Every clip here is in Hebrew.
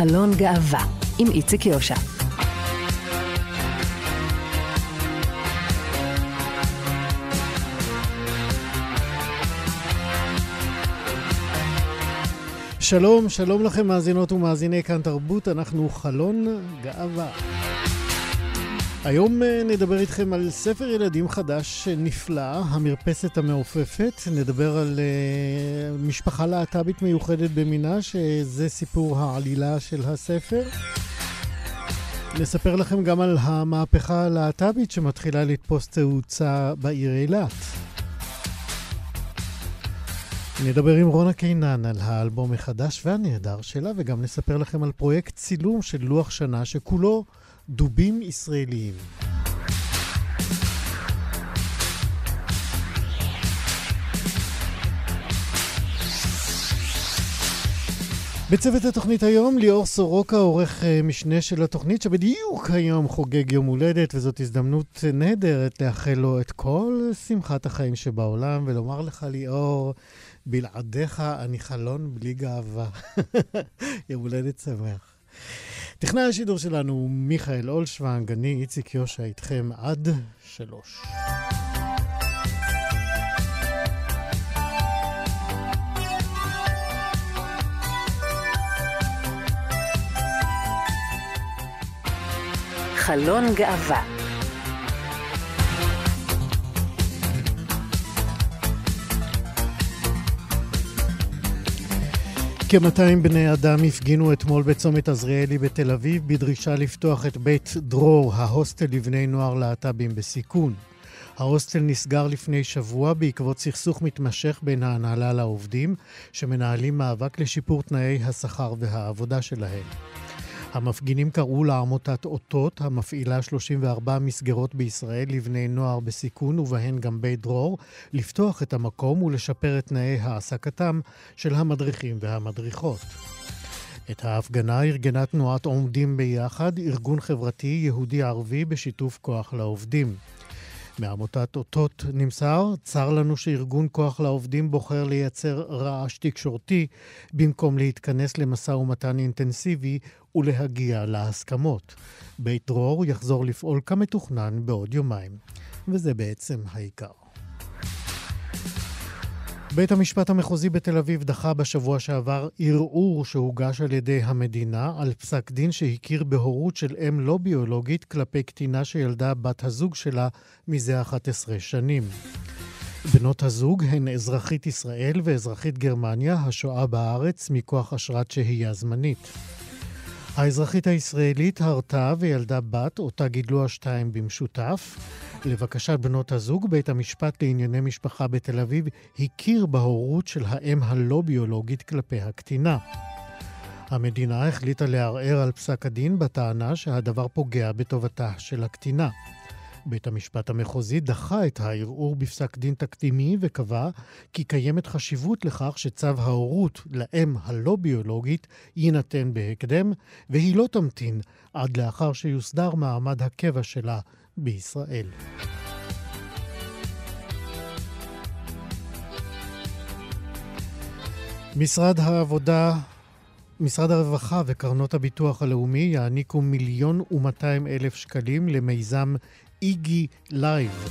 חלון גאווה, עם איציק יושע. שלום, שלום לכם מאזינות ומאזיני כאן תרבות, אנחנו חלון גאווה. היום אה, נדבר איתכם על ספר ילדים חדש נפלא, המרפסת המעופפת. נדבר על uh, משפחה להט"בית מיוחדת במינה, שזה סיפור העלילה של הספר. נספר לכם גם על המהפכה הלהט"בית שמתחילה לתפוס תאוצה בעיר אילת. נדבר עם רונה קינן על האלבום החדש והנהדר שלה, וגם נספר לכם על פרויקט צילום של לוח שנה שכולו דובים ישראליים. בצוות התוכנית היום, ליאור סורוקה, עורך אה, משנה של התוכנית, שבדיוק היום חוגג יום הולדת, וזאת הזדמנות נהדרת לאחל לו את כל שמחת החיים שבעולם, ולומר לך, ליאור, בלעדיך אני חלון בלי גאווה. יום הולדת שמח. טכנאי השידור שלנו הוא מיכאל אולשוונג, אני איציק יושע איתכם עד שלוש. חלון גאווה כ-200 בני אדם הפגינו אתמול בצומת עזריאלי בתל אביב בדרישה לפתוח את בית דרור, ההוסטל לבני נוער להט"בים בסיכון. ההוסטל נסגר לפני שבוע בעקבות סכסוך מתמשך בין ההנהלה לעובדים, שמנהלים מאבק לשיפור תנאי השכר והעבודה שלהם. המפגינים קראו לעמותת אותות, המפעילה 34 מסגרות בישראל לבני נוער בסיכון, ובהן גם בית דרור, לפתוח את המקום ולשפר את תנאי העסקתם של המדריכים והמדריכות. את ההפגנה ארגנה תנועת עומדים ביחד, ארגון חברתי יהודי-ערבי בשיתוף כוח לעובדים. מעמותת אותות נמסר, צר לנו שארגון כוח לעובדים בוחר לייצר רעש תקשורתי במקום להתכנס למשא ומתן אינטנסיבי ולהגיע להסכמות. בית דרור יחזור לפעול כמתוכנן בעוד יומיים. וזה בעצם העיקר. בית המשפט המחוזי בתל אביב דחה בשבוע שעבר ערעור שהוגש על ידי המדינה על פסק דין שהכיר בהורות של אם לא ביולוגית כלפי קטינה שילדה בת הזוג שלה מזה 11 שנים. בנות הזוג הן אזרחית ישראל ואזרחית גרמניה השוהה בארץ מכוח אשרת שהייה זמנית. האזרחית הישראלית הרתה וילדה בת, אותה גידלו השתיים במשותף. לבקשת בנות הזוג, בית המשפט לענייני משפחה בתל אביב הכיר בהורות של האם הלא ביולוגית כלפי הקטינה. המדינה החליטה לערער על פסק הדין בטענה שהדבר פוגע בטובתה של הקטינה. בית המשפט המחוזי דחה את הערעור בפסק דין תקדימי וקבע כי קיימת חשיבות לכך שצו ההורות לאם הלא ביולוגית יינתן בהקדם, והיא לא תמתין עד לאחר שיוסדר מעמד הקבע שלה בישראל. משרד העבודה משרד הרווחה וקרנות הביטוח הלאומי יעניקו מיליון ומאתיים אלף שקלים למיזם IGY Live.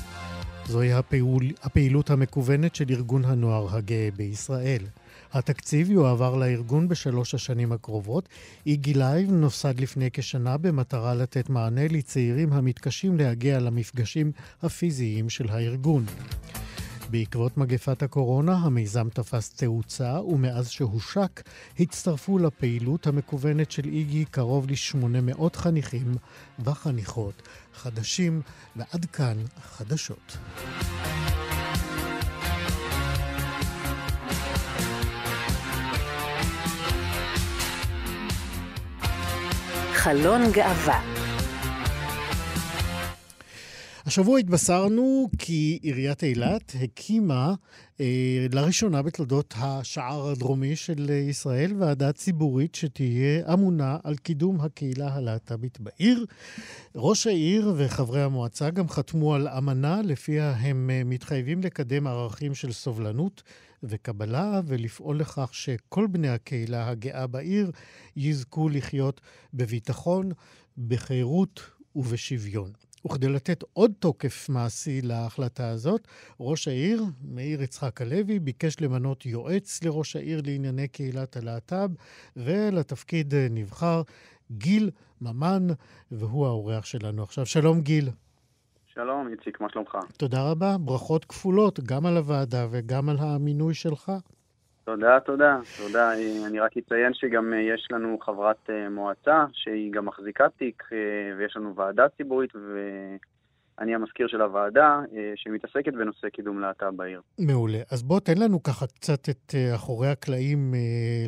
זוהי הפעול, הפעילות המקוונת של ארגון הנוער הגאה בישראל. התקציב יועבר לארגון בשלוש השנים הקרובות. IGY Live נוסד לפני כשנה במטרה לתת מענה לצעירים המתקשים להגיע למפגשים הפיזיים של הארגון. בעקבות מגפת הקורונה המיזם תפס תאוצה, ומאז שהושק הצטרפו לפעילות המקוונת של IGY קרוב ל-800 חניכים וחניכות חדשים, ועד כאן חדשות. חלון גאווה השבוע התבשרנו כי עיריית אילת הקימה אה, לראשונה בתולדות השער הדרומי של ישראל ועדה ציבורית שתהיה אמונה על קידום הקהילה הלהט"בית בעיר. ראש העיר וחברי המועצה גם חתמו על אמנה לפיה הם אה, מתחייבים לקדם ערכים של סובלנות וקבלה ולפעול לכך שכל בני הקהילה הגאה בעיר יזכו לחיות בביטחון, בחירות ובשוויון. וכדי לתת עוד תוקף מעשי להחלטה הזאת, ראש העיר, מאיר יצחק הלוי, ביקש למנות יועץ לראש העיר לענייני קהילת הלהט"ב, ולתפקיד נבחר גיל ממן, והוא האורח שלנו עכשיו. שלום גיל. שלום, איציק, מה שלומך? תודה רבה, ברכות כפולות, גם על הוועדה וגם על המינוי שלך. תודה, תודה, תודה. אני רק אציין שגם אה, יש לנו חברת אה, מועצה, שהיא גם מחזיקת תיק, אה, ויש לנו ועדה ציבורית, ואני המזכיר של הוועדה, שמתעסקת בנושא קידום להט"ב בעיר. מעולה. אז בוא תן לנו ככה קצת את אחורי הקלעים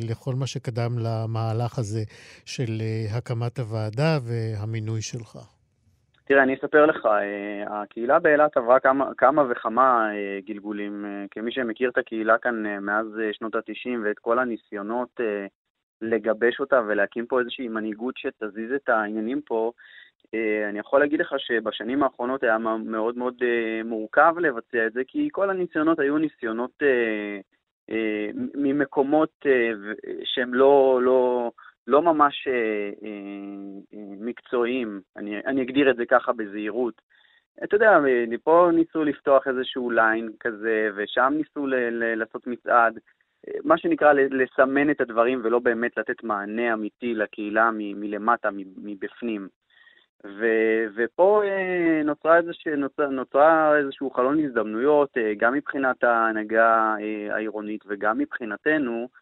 לכל מה שקדם למהלך הזה של הקמת הוועדה והמינוי שלך. תראה, אני אספר לך, אה, הקהילה באילת עברה כמה, כמה וכמה אה, גלגולים. אה, כמי שמכיר את הקהילה כאן מאז שנות ה-90 ואת כל הניסיונות לגבש אותה ולהקים פה איזושהי מנהיגות שתזיז את העניינים פה, אני יכול להגיד לך שבשנים האחרונות היה מאוד מאוד מורכב לבצע את זה, כי כל הניסיונות היו ניסיונות ממקומות שהם לא, לא, לא ממש אה, אה, אה, מקצועיים, אני, אני אגדיר את זה ככה בזהירות. אתה יודע, פה ניסו לפתוח איזשהו ליין כזה, ושם ניסו ל- ל- לעשות מצעד, אה, מה שנקרא לסמן את הדברים ולא באמת לתת מענה אמיתי לקהילה מ- מלמטה, מבפנים. ו- ופה אה, נוצרה, איזוש, נוצרה, נוצרה איזשהו חלון הזדמנויות, אה, גם מבחינת ההנהגה אה, העירונית וגם מבחינתנו, אה,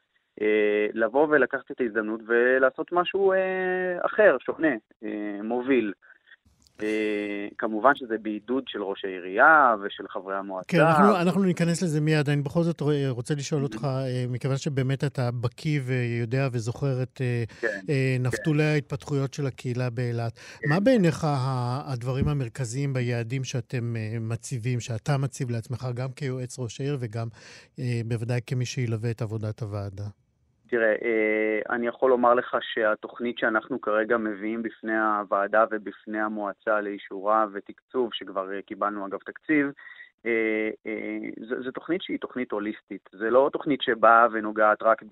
לבוא ולקחת את ההזדמנות ולעשות משהו אה, אחר, שונה, אה, מוביל. כמובן שזה בעידוד של ראש העירייה ושל חברי המועצה. כן, אנחנו, אנחנו ניכנס לזה מיד. אני בכל זאת רוצה לשאול אותך, מכיוון שבאמת אתה בקיא ויודע וזוכר את כן, נפתולי כן. ההתפתחויות של הקהילה באילת, כן. מה בעיניך הדברים המרכזיים ביעדים שאתם מציבים, שאתה מציב לעצמך, גם כיועץ ראש העיר וגם בוודאי כמי שילווה את עבודת הוועדה? תראה, אה, אני יכול לומר לך שהתוכנית שאנחנו כרגע מביאים בפני הוועדה ובפני המועצה לאישורה ותקצוב, שכבר אה, קיבלנו אגב תקציב, אה, זו תוכנית שהיא תוכנית הוליסטית. זו לא תוכנית שבאה ונוגעת רק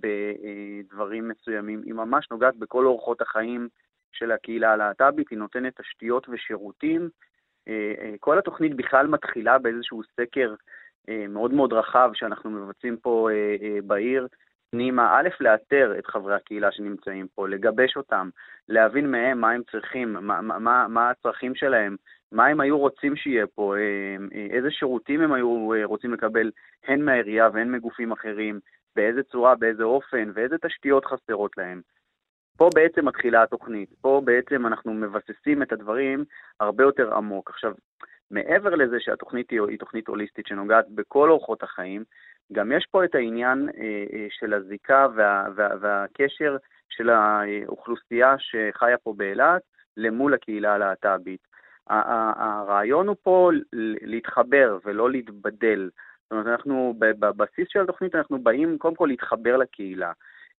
בדברים מסוימים, היא ממש נוגעת בכל אורחות החיים של הקהילה הלהט"בית, היא נותנת תשתיות ושירותים. כל התוכנית בכלל מתחילה באיזשהו סקר מאוד מאוד רחב שאנחנו מבצעים פה בעיר, פנימה, א', לאתר את חברי הקהילה שנמצאים פה, לגבש אותם, להבין מהם מה הם צריכים, מה, מה, מה הצרכים שלהם, מה הם היו רוצים שיהיה פה, אה, אה, איזה שירותים הם היו אה, רוצים לקבל הן מהעירייה והן מגופים אחרים, באיזה צורה, באיזה אופן, ואיזה תשתיות חסרות להם. פה בעצם מתחילה התוכנית, פה בעצם אנחנו מבססים את הדברים הרבה יותר עמוק. עכשיו, מעבר לזה שהתוכנית היא, היא תוכנית הוליסטית שנוגעת בכל אורחות החיים, גם יש פה את העניין אה, אה, של הזיקה וה, וה, והקשר של האוכלוסייה שחיה פה באילת למול הקהילה הלהט"בית. הרעיון הוא פה להתחבר ולא להתבדל. זאת אומרת, אנחנו, בבסיס של התוכנית אנחנו באים קודם כל להתחבר לקהילה.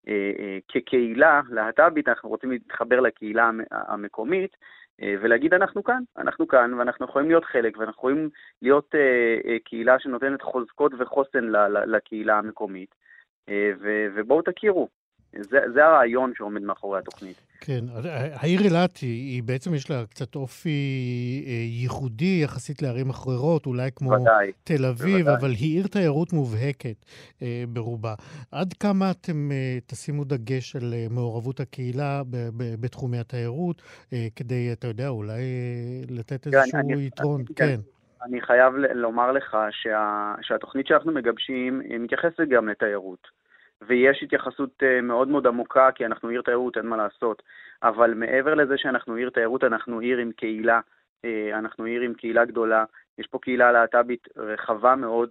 אה, כקהילה להט"בית אנחנו רוצים להתחבר לקהילה המקומית, ולהגיד אנחנו כאן, אנחנו כאן, ואנחנו יכולים להיות חלק, ואנחנו יכולים להיות אה, אה, קהילה שנותנת חוזקות וחוסן לקהילה המקומית, אה, ובואו תכירו. זה, זה הרעיון שעומד מאחורי התוכנית. כן, העיר אילת היא, היא בעצם יש לה קצת אופי אה, ייחודי יחסית לערים אחרות, אולי כמו ודאי, תל אביב, בוודאי. אבל היא עיר תיירות מובהקת אה, ברובה. עד כמה אתם אה, תשימו דגש על אה, מעורבות הקהילה ב, ב, בתחומי התיירות, אה, כדי, אתה יודע, אולי אה, לתת כן, איזשהו אני, יתרון? אני, כן. כן. אני חייב לומר לך שה, שהתוכנית שאנחנו מגבשים מתייחסת גם לתיירות. ויש התייחסות אה, מאוד מאוד עמוקה, כי אנחנו עיר תיירות, אין מה לעשות. אבל מעבר לזה שאנחנו עיר תיירות, אנחנו עיר עם קהילה אנחנו עיר עם קהילה גדולה, יש פה קהילה להט"בית רחבה מאוד.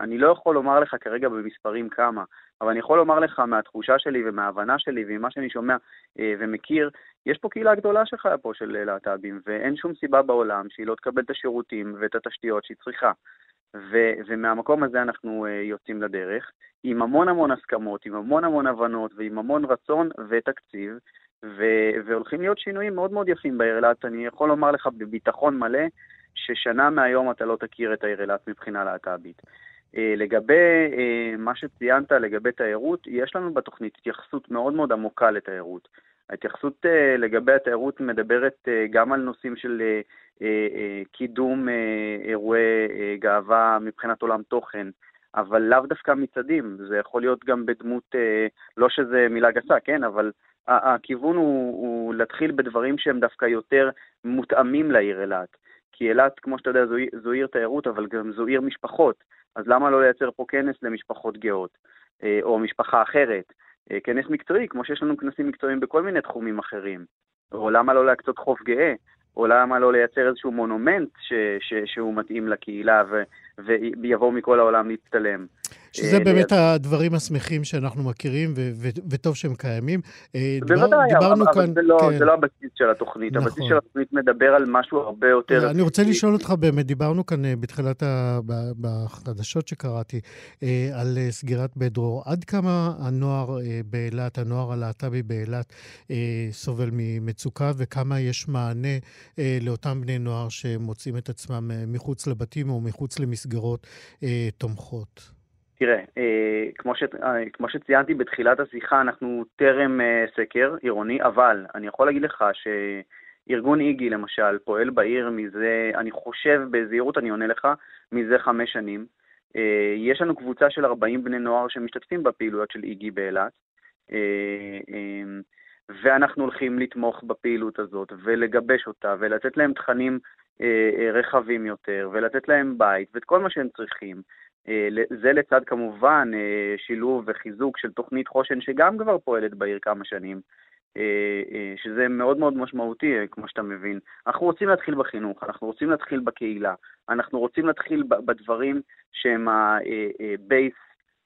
אני לא יכול לומר לך כרגע במספרים כמה, אבל אני יכול לומר לך מהתחושה שלי ומההבנה שלי וממה שאני שומע ומכיר, יש פה קהילה גדולה שחיה פה של להט"בים, ואין שום סיבה בעולם שהיא לא תקבל את השירותים ואת התשתיות שהיא צריכה. ו- ומהמקום הזה אנחנו uh, יוצאים לדרך, עם המון המון הסכמות, עם המון המון הבנות ועם המון רצון ותקציב, ו- והולכים להיות שינויים מאוד מאוד יפים בעיר אילת. אני יכול לומר לך בביטחון מלא ששנה מהיום אתה לא תכיר את העיר אילת מבחינה להט"בית. Uh, לגבי uh, מה שציינת, לגבי תיירות, יש לנו בתוכנית התייחסות מאוד מאוד עמוקה לתיירות. ההתייחסות uh, לגבי התיירות מדברת uh, גם על נושאים של uh, קידום אירועי גאווה מבחינת עולם תוכן, אבל לאו דווקא מצעדים, זה יכול להיות גם בדמות, לא שזה מילה גסה, כן, אבל הכיוון הוא, הוא להתחיל בדברים שהם דווקא יותר מותאמים לעיר אילת. כי אילת, כמו שאתה יודע, זו, זו עיר תיירות, אבל גם זו עיר משפחות. אז למה לא לייצר פה כנס למשפחות גאות, או משפחה אחרת? אה, כנס מקצועי, כמו שיש לנו כנסים מקצועיים בכל מיני תחומים אחרים. או למה לא להקצות חוף גאה, או למה לא לייצר איזשהו מונומנט ש, ש, שהוא מתאים לקהילה ו, ויבואו מכל העולם להצטלם. שזה אה, באמת הדברים השמחים שאנחנו מכירים, ו- ו- וטוב שהם קיימים. אה, בוודאי, אבל, אבל כאן, זה, לא, כן. זה לא הבסיס של התוכנית. נכון. הבסיס של התוכנית מדבר על משהו הרבה יותר... אני רוצה לשאול אותך באמת, דיברנו כאן אה, בתחילת, ה... בחדשות שקראתי, על סגירת בית דרור. עד כמה הנוער באילת, הנוער הלהט"בי באילת, סובל ממצוקה, וכמה יש מענה לאותם בני נוער שמוצאים את עצמם מחוץ לבתים או מחוץ למסגרות תומכות? תראה, אה, כמו, ש, אה, כמו שציינתי בתחילת השיחה, אנחנו טרם אה, סקר עירוני, אבל אני יכול להגיד לך שארגון איגי למשל פועל בעיר מזה, אני חושב, בזהירות אני עונה לך, מזה חמש שנים. יש לנו קבוצה של 40 בני נוער שמשתתפים בפעילויות של איגי באילת, אה, ואנחנו הולכים לתמוך בפעילות הזאת ולגבש אותה ולתת להם תכנים רחבים יותר ולתת להם בית ואת כל מה שהם צריכים. אה, זה לצד כמובן אה, שילוב וחיזוק של תוכנית חושן שגם כבר פועלת בעיר כמה שנים, אה, שזה מאוד מאוד משמעותי, כמו שאתה מבין. אנחנו רוצים להתחיל בחינוך, אנחנו רוצים להתחיל בקהילה, אנחנו רוצים להתחיל בדברים שהם הבייס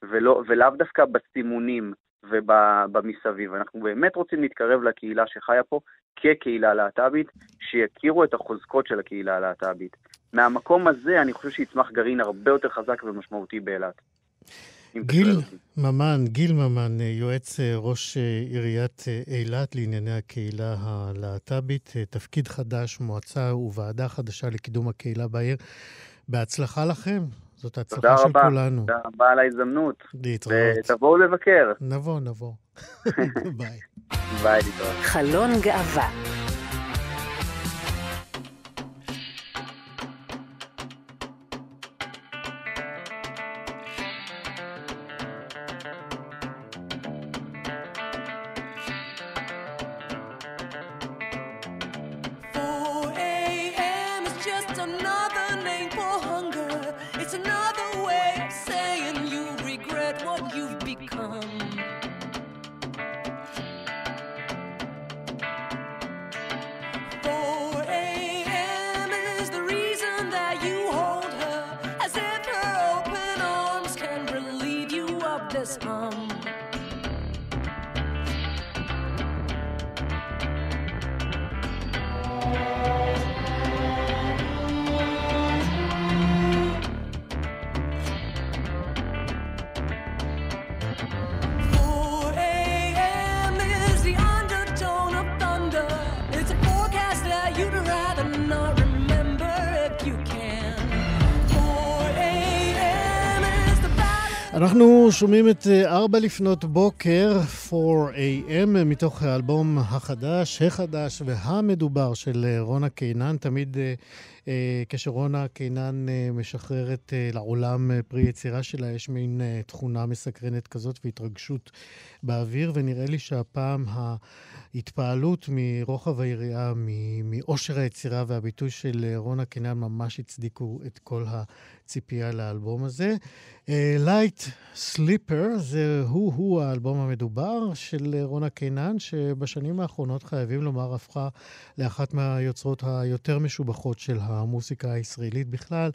ולא, ולאו דווקא בסימונים ובמסביב. אנחנו באמת רוצים להתקרב לקהילה שחיה פה כקהילה להט"בית, שיכירו את החוזקות של הקהילה הלהט"בית. מהמקום הזה אני חושב שיצמח גרעין הרבה יותר חזק ומשמעותי באילת. גיל ממן, גיל ממן, יועץ אה, ראש אה, עיריית אה, אילת לענייני הקהילה הלהט"בית, תפקיד חדש, מועצה וועדה חדשה לקידום הקהילה בעיר. בהצלחה לכם, זאת הצלחה של רבה. כולנו. תודה רבה על ההזדמנות. להתראות. ותבואו לבקר. נבוא, נבוא. ביי. ביי, להתראות. חלון גאווה אנחנו שומעים את 4 אה, לפנות בוקר, 4 AM, מתוך האלבום החדש, החדש והמדובר של אה, רונה קינן. תמיד אה, כשרונה קינן משחררת לעולם פרי יצירה שלה, יש מין תכונה מסקרנת כזאת והתרגשות באוויר, ונראה לי שהפעם ההתפעלות מרוחב היריעה, מאושר היצירה והביטוי של רונה קינן ממש הצדיקו את כל הציפייה לאלבום הזה. Light אה, Sleeper זה הוא-הוא האלבום המדובר של רונה קינן, שבשנים האחרונות, חייבים לומר, הפכה לאחת מהיוצרות היותר משובחות של המוסיקה הישראלית בכלל,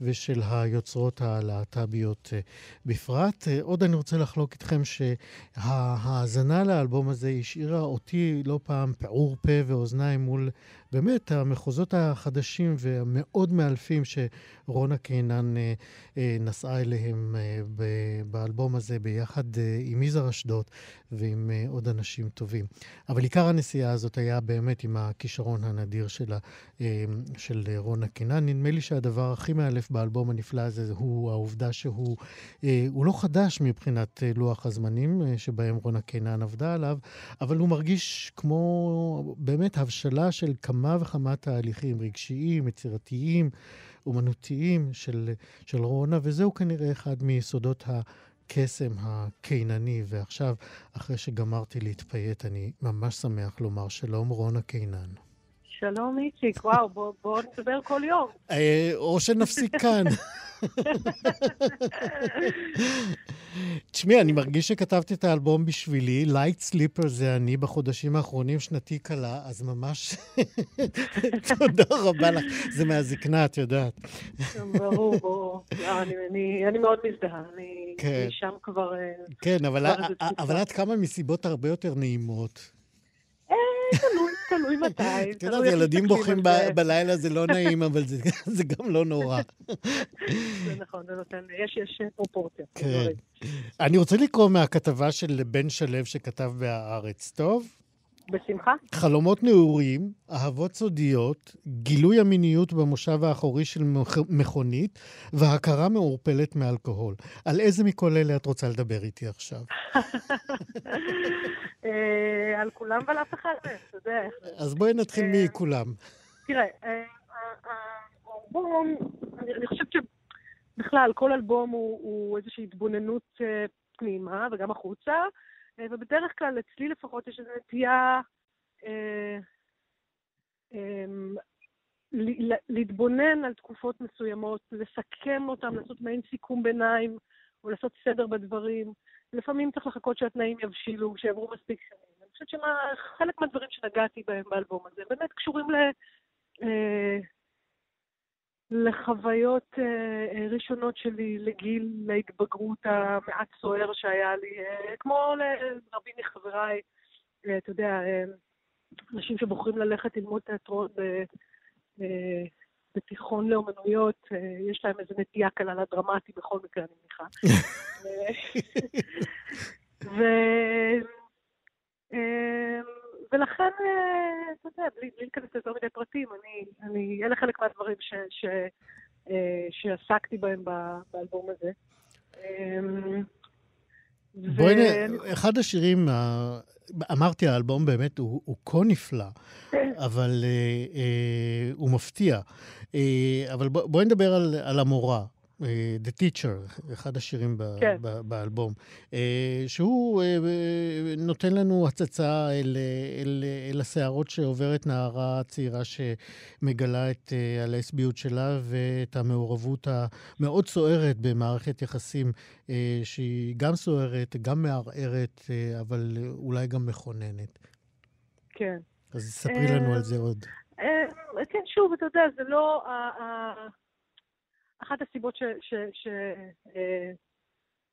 ושל היוצרות הלהט"ביות אה, בפרט. עוד אני רוצה לחלוק איתכם שההאזנה לאלבום הזה השאירה אותי לא פעם פעור פה ואוזניים מול באמת המחוזות החדשים והמאוד מאלפים שרונה קינן אה, אה, נסעה אליהם אה, באלבום הזה ביחד עם יזהר אשדוד ועם עוד אנשים טובים. אבל עיקר הנסיעה הזאת היה באמת עם הכישרון הנדיר שלה, של רונה קינן. נדמה לי שהדבר הכי מאלף באלבום הנפלא הזה הוא העובדה שהוא לא חדש מבחינת לוח הזמנים שבהם רונה קינן עבדה עליו, אבל הוא מרגיש כמו באמת הבשלה של כמה... כמה וכמה תהליכים רגשיים, יצירתיים, אומנותיים של, של רונה, וזהו כנראה אחד מיסודות הקסם הקינני. ועכשיו, אחרי שגמרתי להתפייט, אני ממש שמח לומר שלום, רונה קינן. שלום איציק, וואו, בוא, בוא נדבר כל יום. אה, או שנפסיק כאן. תשמעי, אני מרגיש שכתבתי את האלבום בשבילי. Light Sleeper זה אני בחודשים האחרונים, שנתי קלה, אז ממש תודה רבה לך. זה מהזקנה, את יודעת. ברור, ברור. לא, אני מאוד מזדהה, אני כן. שם כבר... אה, כן, אבל את קמה מסיבות הרבה יותר נעימות. אה, תלוי, תלוי מתי. את יודעת, ילדים בוכים בלילה זה לא נעים, אבל זה גם לא נורא. זה נכון, זה נותן, יש פרופורציה. כן. אני רוצה לקרוא מהכתבה של בן שלו שכתב ב"הארץ", טוב? בשמחה. חלומות נעורים, אהבות סודיות, גילוי המיניות במושב האחורי של מכונית והכרה מעורפלת מאלכוהול. על איזה מכל אלה את רוצה לדבר איתי עכשיו? אה, על כולם ועל אף אחד, אתה יודע. אז בואי נתחיל אה, מכולם. תראה, אה, האלבום, אני חושבת שבכלל, כל אלבום הוא איזושהי התבוננות פנימה וגם החוצה. אה, ובדרך כלל, אצלי לפחות, יש איזו נטייה אה, אה, להתבונן על תקופות מסוימות, לסכם אותן, לעשות מעין סיכום ביניים, או לעשות סדר בדברים. לפעמים צריך לחכות שהתנאים יבשילו, שיעברו מספיק שנים. אני חושבת שחלק מהדברים שנגעתי בהם באלבום הזה באמת קשורים ל... אה, לחוויות אה, אה, ראשונות שלי לגיל להתבגרות המעט סוער שהיה לי, אה, כמו לרבים מחבריי, אה, אתה יודע, אה, אנשים שבוחרים ללכת ללמוד תיאטרון ב, אה, בתיכון לאומנויות, אה, יש להם איזו נטייה קלה לדרמטי בכל מקרה, אני מניחה. ו... ולכן, אה, אתה יודע, בלי, להיכנס ליותר מדי פרטים, אני, אני, אלה חלק מהדברים ש, ש, אה, שעסקתי בהם באלבום הזה. אמ, בואי נ... אחד השירים, אמרתי, האלבום באמת הוא, הוא כה נפלא, אבל אה, אה, הוא מפתיע. אה, אבל בואי נדבר על, על המורה. אה, The Teacher, אחד השירים כן. באלבום, אה, שהוא אה, נותן לנו הצצה אל, אל, אל הסערות שעוברת נערה צעירה שמגלה את הלסביות שלה ואת המעורבות המאוד סוערת במערכת יחסים שהיא גם סוערת, גם מערערת, אבל אולי גם מכוננת. כן. אז ספרי לנו על זה עוד. כן, שוב, אתה יודע, זה לא... אחת הסיבות ש, ש, ש, אה,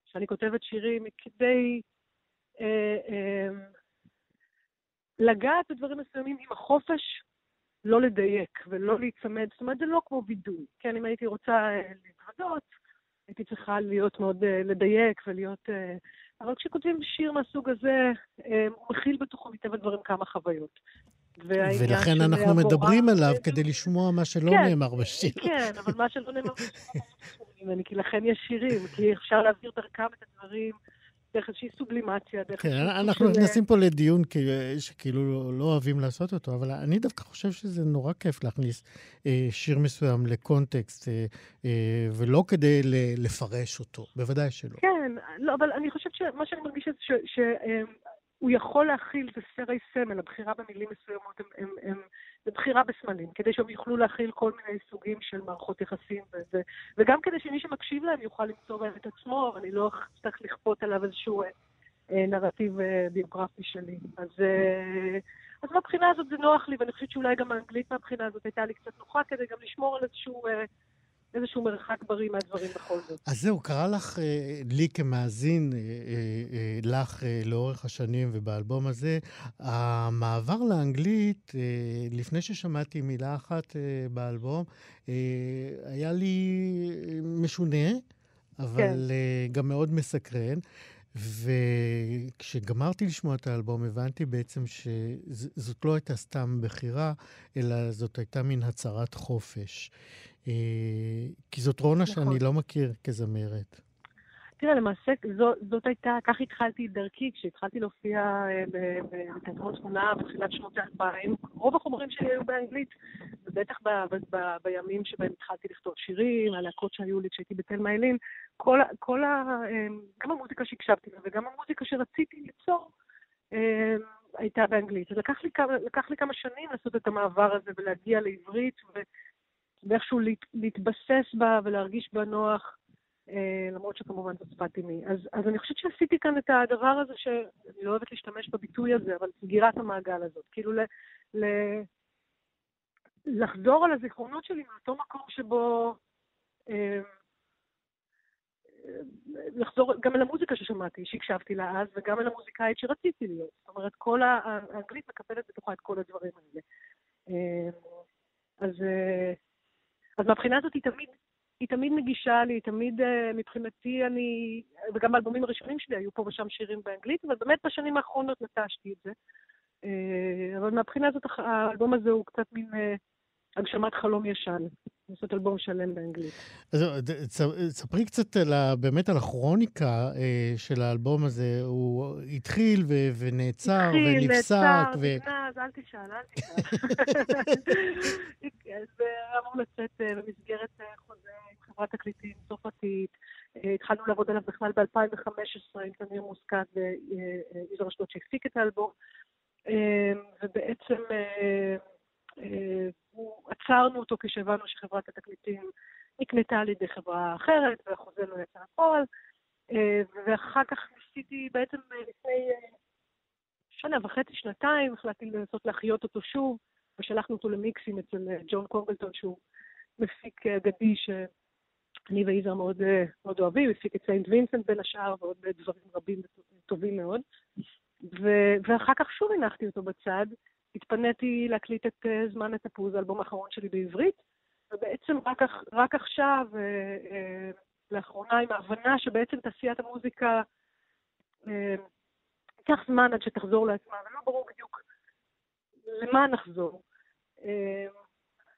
שאני כותבת שירים היא כדי אה, אה, לגעת בדברים מסוימים עם החופש לא לדייק ולא להיצמד. זאת אומרת, זה לא כמו וידוי. כן, אם הייתי רוצה אה, להתוודות, הייתי צריכה להיות מאוד אה, לדייק ולהיות... אה, אבל כשכותבים שיר מהסוג הזה, הוא מכיל בתוכו מטבע דברים כמה חוויות. ולכן אנחנו מדברים עליו כדי לשמוע מה שלא כן, נאמר בשיר. כן, אבל מה שלא נאמר בשיר, כי לכן יש שירים, כי אפשר להעביר דרכם את הדברים. דרך איזושהי סובלימציה, דרך כן, אנחנו נכנסים פה לדיון שכאילו לא, לא אוהבים לעשות אותו, אבל אני דווקא חושב שזה נורא כיף להכניס אה, שיר מסוים לקונטקסט, אה, אה, ולא כדי לפרש אותו, בוודאי שלא. כן, לא, אבל אני חושבת שמה שאני מרגישה זה אה, הוא יכול להכיל, זה סרי סמל, הבחירה במילים מסוימות, הם, הם, הם, זה בחירה בסמלים, כדי שהם יוכלו להכיל כל מיני סוגים של מערכות יחסים, וזה, וגם כדי שמי שמקשיב להם יוכל למצוא בהם את עצמו, ואני לא אצטרך לכפות עליו איזשהו אה, אה, נרטיב אה, ביוגרפי שלי. אז, אה, אז מהבחינה הזאת זה נוח לי, ואני חושבת שאולי גם האנגלית מהבחינה הזאת הייתה לי קצת נוחה, כדי גם לשמור על איזשהו... אה, איזשהו מרחק בריא מהדברים בכל זאת. אז זהו, קרה לך, אה, לי כמאזין, אה, אה, לך לאורך השנים ובאלבום הזה, המעבר לאנגלית, לפני ששמעתי מילה אחת באלבום, היה לי משונה, אבל כן. גם מאוד מסקרן. וכשגמרתי לשמוע את האלבום, הבנתי בעצם שזאת לא הייתה סתם בחירה, אלא זאת הייתה מין הצהרת חופש. אה, כי זאת רונה נכון. שאני לא מכיר כזמרת. תראה, למעשה זאת, זאת הייתה, כך התחלתי את דרכי, כשהתחלתי להופיע אה, בתיאטרון תמונה בתחילת שנות האלפיים, רוב החומרים שלי היו באנגלית, ובטח ב, ב, ב, בימים שבהם התחלתי לכתוב שירים, הלהקות שהיו לי כשהייתי בתלמה אלין, כל, כל ה... אה, גם המוזיקה שהקשבתי לה וגם המוזיקה שרציתי ליצור, הייתה באנגלית. אז לקח לי, לקח לי כמה שנים לעשות את המעבר הזה ולהגיע לעברית, ו... ואיכשהו להת, להתבסס בה ולהרגיש בה נוח, אה, למרות שכמובן זאת שפת אימי. אז, אז אני חושבת שעשיתי כאן את הדבר הזה, שאני לא אוהבת להשתמש בביטוי הזה, אבל סגירת המעגל הזאת. כאילו ל, ל, לחזור על הזיכרונות שלי מאותו מקום שבו... אה, לחזור גם אל המוזיקה ששמעתי, שהקשבתי לה אז, וגם אל המוזיקאית שרציתי להיות. זאת אומרת, כל האנגלית מקפלת בתוכה את כל הדברים האלה. אה, אז אז מהבחינה הזאת היא תמיד, היא תמיד מגישה לי, היא תמיד, uh, מבחינתי אני, וגם באלבומים הראשונים שלי היו פה ושם שירים באנגלית, אבל באמת בשנים האחרונות נטשתי את זה. Uh, אבל מהבחינה הזאת האלבום הזה הוא קצת מין uh, הגשמת חלום ישן. לעשות אלבום שלם באנגלית. אז ספרי קצת על, באמת על הכרוניקה אה, של האלבום הזה. הוא התחיל ו, ונעצר התחיל, ונפסק. התחיל, נעצר, ו... נגנז, אל תשאל, אל תשאל. זה אמור לצאת אה, במסגרת אה, חוזה עם חברת תקליטים צרפתית. התחלנו לעבוד עליו בכלל ב-2015 עם תמיר מוסקת ויזר אשדוד שהפיק את האלבום. ובעצם... אה, עצרנו אותו כשהבנו שחברת התקליטים נקנתה על ידי חברה אחרת, והחוזה לא יצא לפועל. אה, ואחר כך ניסיתי, בעצם לפני אה, שנה וחצי, שנתיים, החלטתי לנסות להחיות אותו שוב, ושלחנו אותו למיקסים אצל ג'ון קונגלטון, שהוא מפיק אגדי שאני ויזהר מאוד, מאוד אוהבים, הפיק את סיינט וינסנט בין השאר ועוד דברים רבים וטובים מאוד. ואחר כך שוב הנחתי אותו בצד, התפניתי להקליט את uh, זמן התפוז, האלבום האחרון שלי בעברית, ובעצם רק, רק עכשיו, uh, uh, לאחרונה, עם ההבנה שבעצם תעשיית המוזיקה ייקח זמן עד שתחזור לעצמה, ולא ברור בדיוק למה נחזור.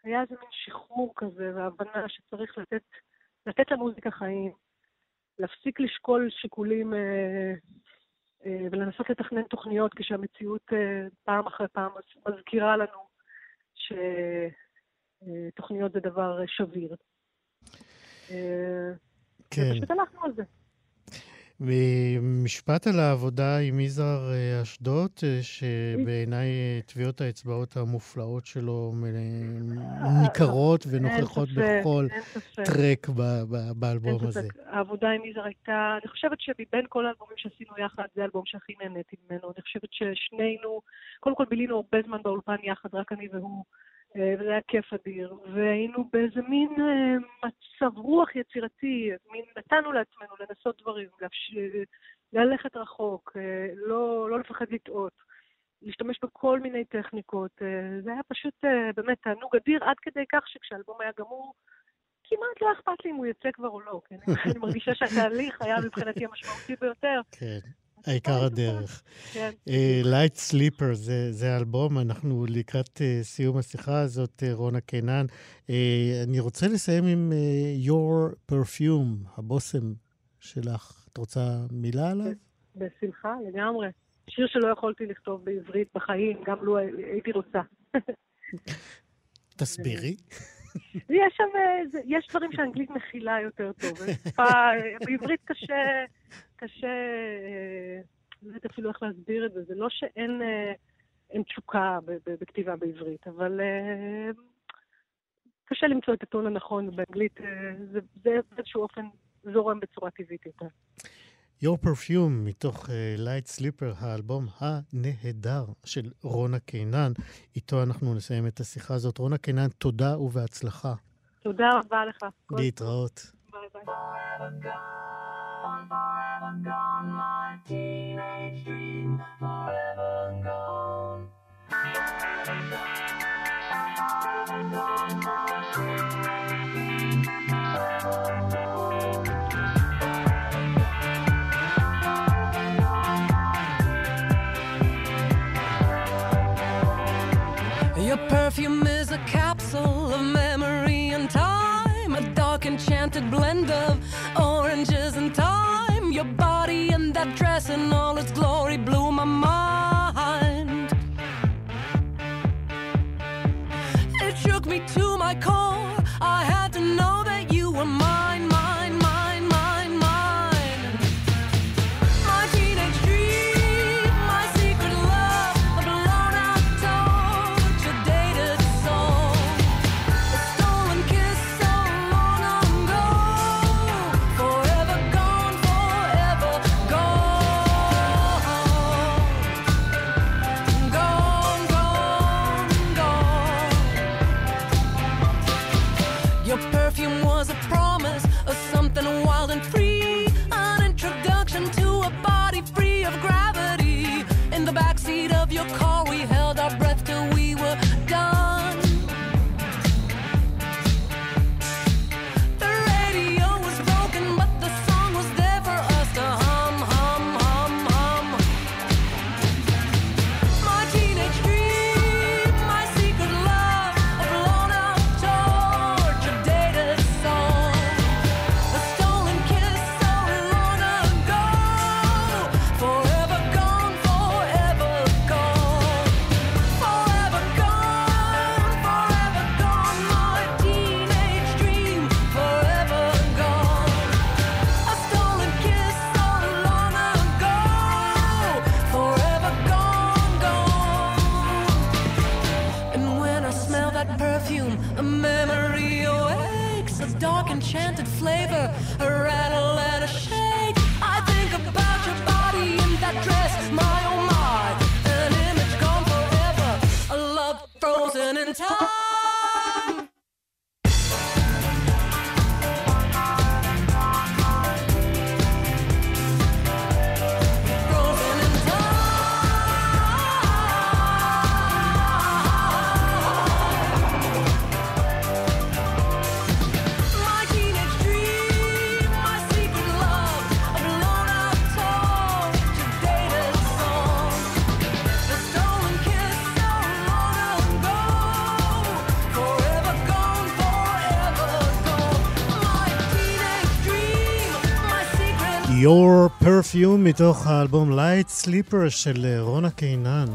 היה איזה מין שחרור כזה, והבנה שצריך לתת, לתת למוזיקה חיים, להפסיק לשקול שיקולים אה, ולנסות לתכנן תוכניות כשהמציאות אה, פעם אחרי פעם מזכירה לנו שתוכניות זה דבר שביר. אה, כן. ופשוט הלכנו על זה. משפט על העבודה עם יזהר אה, אשדוד, אה, שבעיניי אה, טביעות האצבעות המופלאות שלו ניכרות ונוכחות בכל טרק באלבום הזה. העבודה עם יזהר הייתה, אני חושבת שמבין כל האלבומים שעשינו יחד, זה האלבום שהכי נהניתי ממנו. אני חושבת ששנינו, קודם כל בילינו הרבה זמן באולפן יחד, רק אני והוא. אה, וזה היה כיף אדיר. והיינו באיזה מין אה, מצב רוח יצירתי, מין נתנו לעצמנו לנסות דברים, לפש... ללכת רחוק, אה, לא, לא לפחד לטעות, להשתמש בכל מיני טכניקות. זה היה פשוט באמת תענוג אדיר, עד כדי כך שכשהאלבום היה גמור, כמעט לא אכפת לי אם הוא יוצא כבר או לא, כן? אני מרגישה שהתהליך היה מבחינתי המשמעותי ביותר. כן. העיקר הדרך. כן. Light Sleeper זה האלבום, אנחנו לקראת uh, סיום השיחה הזאת, uh, רונה קינן. אני רוצה לסיים עם Your Perfume, הבושם שלך. את רוצה מילה עליו? בשמחה, לגמרי. שיר שלא יכולתי לכתוב בעברית בחיים, גם לו הייתי רוצה. תסבירי. יש שם, יש דברים שאנגלית מכילה יותר טוב. בעברית קשה, קשה, לא יודעת אפילו איך להסביר את זה. זה לא שאין אין תשוקה בכתיבה בעברית, אבל קשה למצוא את הטון הנכון, ובאנגלית זה, זה באיזשהו אופן זורם בצורה טבעית יותר. Your Perfume מתוך uh, Light Sleeper, האלבום הנהדר של רונה קינן. איתו אנחנו נסיים את השיחה הזאת. רונה קינן, תודה ובהצלחה. תודה רבה לך. להתראות. ביי ביי. In all its glory blew my mind. Your Perfume מתוך האלבום Light Sleeper של אה, רונה קינן.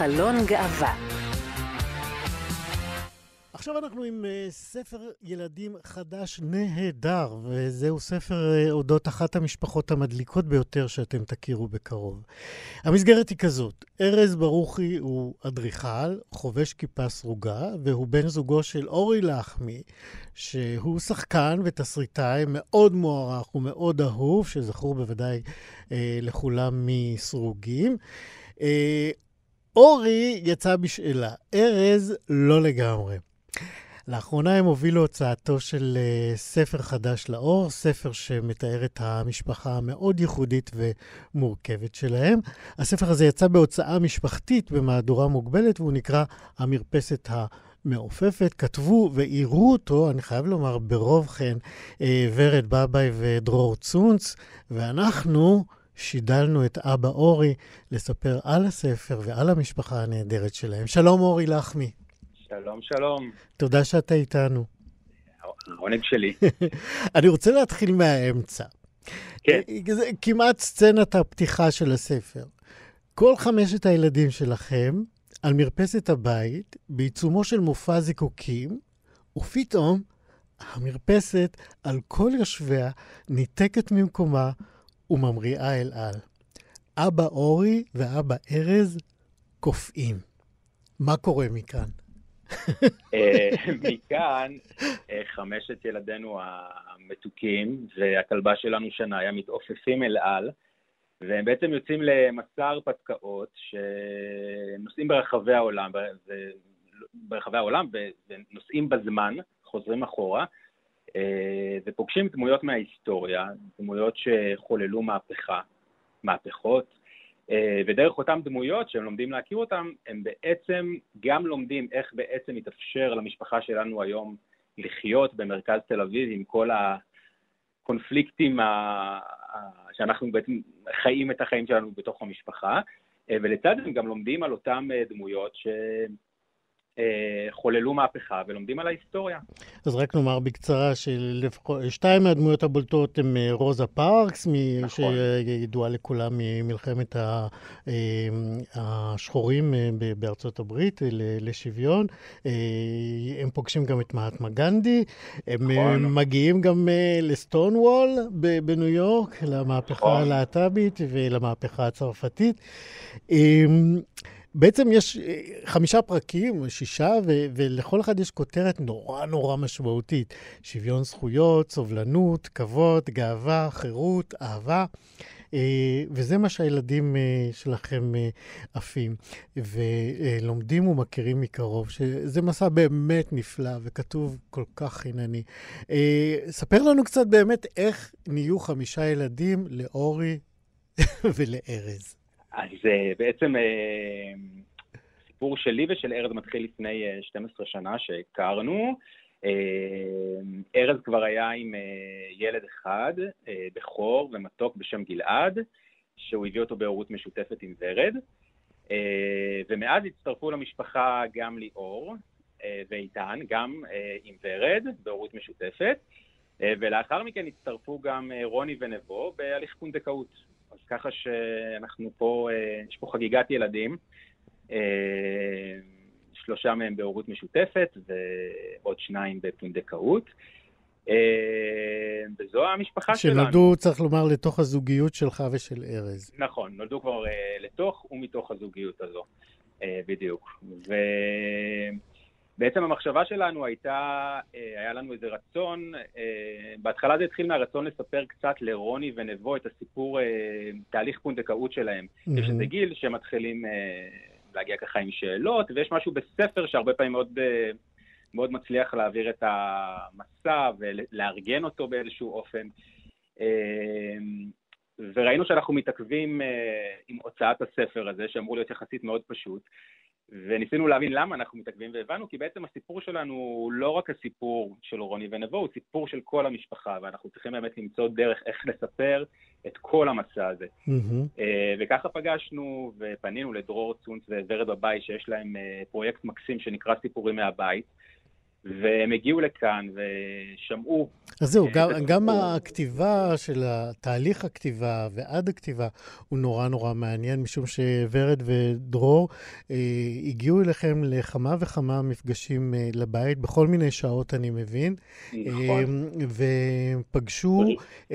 A lucid עכשיו אנחנו עם uh, ספר ילדים חדש נהדר, וזהו ספר uh, אודות אחת המשפחות המדליקות ביותר שאתם תכירו בקרוב. המסגרת היא כזאת, ארז ברוכי הוא אדריכל, חובש כיפה סרוגה, והוא בן זוגו של אורי לחמי, שהוא שחקן ותסריטאי מאוד מוערך ומאוד אהוב, שזכור בוודאי uh, לכולם מסרוגים. Uh, אורי יצא בשאלה, ארז לא לגמרי. לאחרונה הם הובילו הוצאתו של uh, ספר חדש לאור, ספר שמתאר את המשפחה המאוד ייחודית ומורכבת שלהם. הספר הזה יצא בהוצאה משפחתית במהדורה מוגבלת, והוא נקרא המרפסת המעופפת. כתבו ואירו אותו, אני חייב לומר, ברוב חן, uh, ורד בבאי ודרור צונץ, ואנחנו... שידלנו את אבא אורי לספר על הספר ועל המשפחה הנהדרת שלהם. שלום אורי לחמי. שלום, שלום. תודה שאתה איתנו. העונג שלי. אני רוצה להתחיל מהאמצע. כן. זה כמעט סצנת הפתיחה של הספר. כל חמשת הילדים שלכם על מרפסת הבית, בעיצומו של מופע זיקוקים, ופתאום המרפסת על כל יושביה ניתקת ממקומה וממריאה אל על. אבא אורי ואבא ארז קופאים. מה קורה מכאן? אה, מכאן, אה, חמשת ילדינו המתוקים והכלבה שלנו שניה מתעופפים אל על, והם בעצם יוצאים למסע הרפתקאות שנוסעים ברחבי העולם, ברחבי העולם ונוסעים בזמן, חוזרים אחורה, אה, ופוגשים דמויות מההיסטוריה, דמויות שחוללו מהפכה, מהפכות, ודרך אותן דמויות שהם לומדים להכיר אותן, הם בעצם גם לומדים איך בעצם מתאפשר למשפחה שלנו היום לחיות במרכז תל אביב עם כל הקונפליקטים ה... שאנחנו בעצם חיים את החיים שלנו בתוך המשפחה, אה, ולצד זה הם גם לומדים על אותן אה, דמויות שחוללו מהפכה ולומדים על ההיסטוריה. אז רק נאמר בקצרה שלפחות שתיים מהדמויות הבולטות הן אה, רוזה פארקס, נכון. שידועה לכולם ממלחמת אה, השחורים אה, בארצות הברית אה, לשוויון. אה, הם פוגשים גם את מהטמה גנדי, הם אה, נכון. מגיעים גם אה, לסטון וול בניו יורק, למהפכה נכון. הלהט"בית ולמהפכה הצרפתית. בעצם יש אה, חמישה פרקים, שישה, ו- ולכל אחד יש כותרת נורא נורא משמעותית. שוויון זכויות, סובלנות, כבוד, גאווה, חירות, אהבה. אה, וזה מה שהילדים אה, שלכם עפים, ולומדים ומכירים מקרוב, שזה מסע באמת נפלא וכתוב כל כך חינני. ספר לנו קצת באמת איך נהיו חמישה ילדים לאורי ולארז. אז אה, בעצם אה, סיפור שלי ושל ארז מתחיל לפני אה, 12 שנה שהכרנו. אה, ארז כבר היה עם אה, ילד אחד, אה, בכור ומתוק בשם גלעד, שהוא הביא אותו בהורות משותפת עם ורד. אה, ומאז הצטרפו למשפחה גם ליאור אה, ואיתן, גם אה, עם ורד, בהורות משותפת. ולאחר מכן הצטרפו גם רוני ונבו בהליך פונדקאות. אז ככה שאנחנו פה, אה, יש פה חגיגת ילדים, אה, שלושה מהם בהורות משותפת ועוד שניים בפונדקאות. אה, וזו המשפחה שלנו. שנולדו, צריך לומר, לתוך הזוגיות שלך ושל ארז. נכון, נולדו כבר לתוך ומתוך הזוגיות הזו, בדיוק. ובעצם המחשבה שלנו הייתה, אה, היה לנו איזה רצון, אה, בהתחלה זה התחיל מהרצון לספר קצת לרוני ונבו את הסיפור, אה, תהליך פונדקאות שלהם. יש מהמם. איזה גיל שמתחילים להגיע ככה עם שאלות, ויש משהו בספר שהרבה פעמים מאוד, מאוד מצליח להעביר את המסע ולארגן אותו באיזשהו אופן. וראינו שאנחנו מתעכבים עם הוצאת הספר הזה, שאמור להיות יחסית מאוד פשוט, וניסינו להבין למה אנחנו מתעכבים, והבנו כי בעצם הסיפור שלנו הוא לא רק הסיפור של רוני ונבו, הוא סיפור של כל המשפחה, ואנחנו צריכים באמת למצוא דרך איך לספר את כל המסע הזה. אה, וככה פגשנו ופנינו לדרור צונץ וורד בבית, שיש להם אה, פרויקט מקסים שנקרא סיפורים מהבית, והם הגיעו לכאן ושמעו אז זהו, גם, גם. הכתיבה של תהליך הכתיבה ועד הכתיבה הוא נורא נורא מעניין, משום שוורד ודרור אה, הגיעו אליכם לכמה וכמה מפגשים אה, לבית, בכל מיני שעות אני מבין, נכון. אה, ופגשו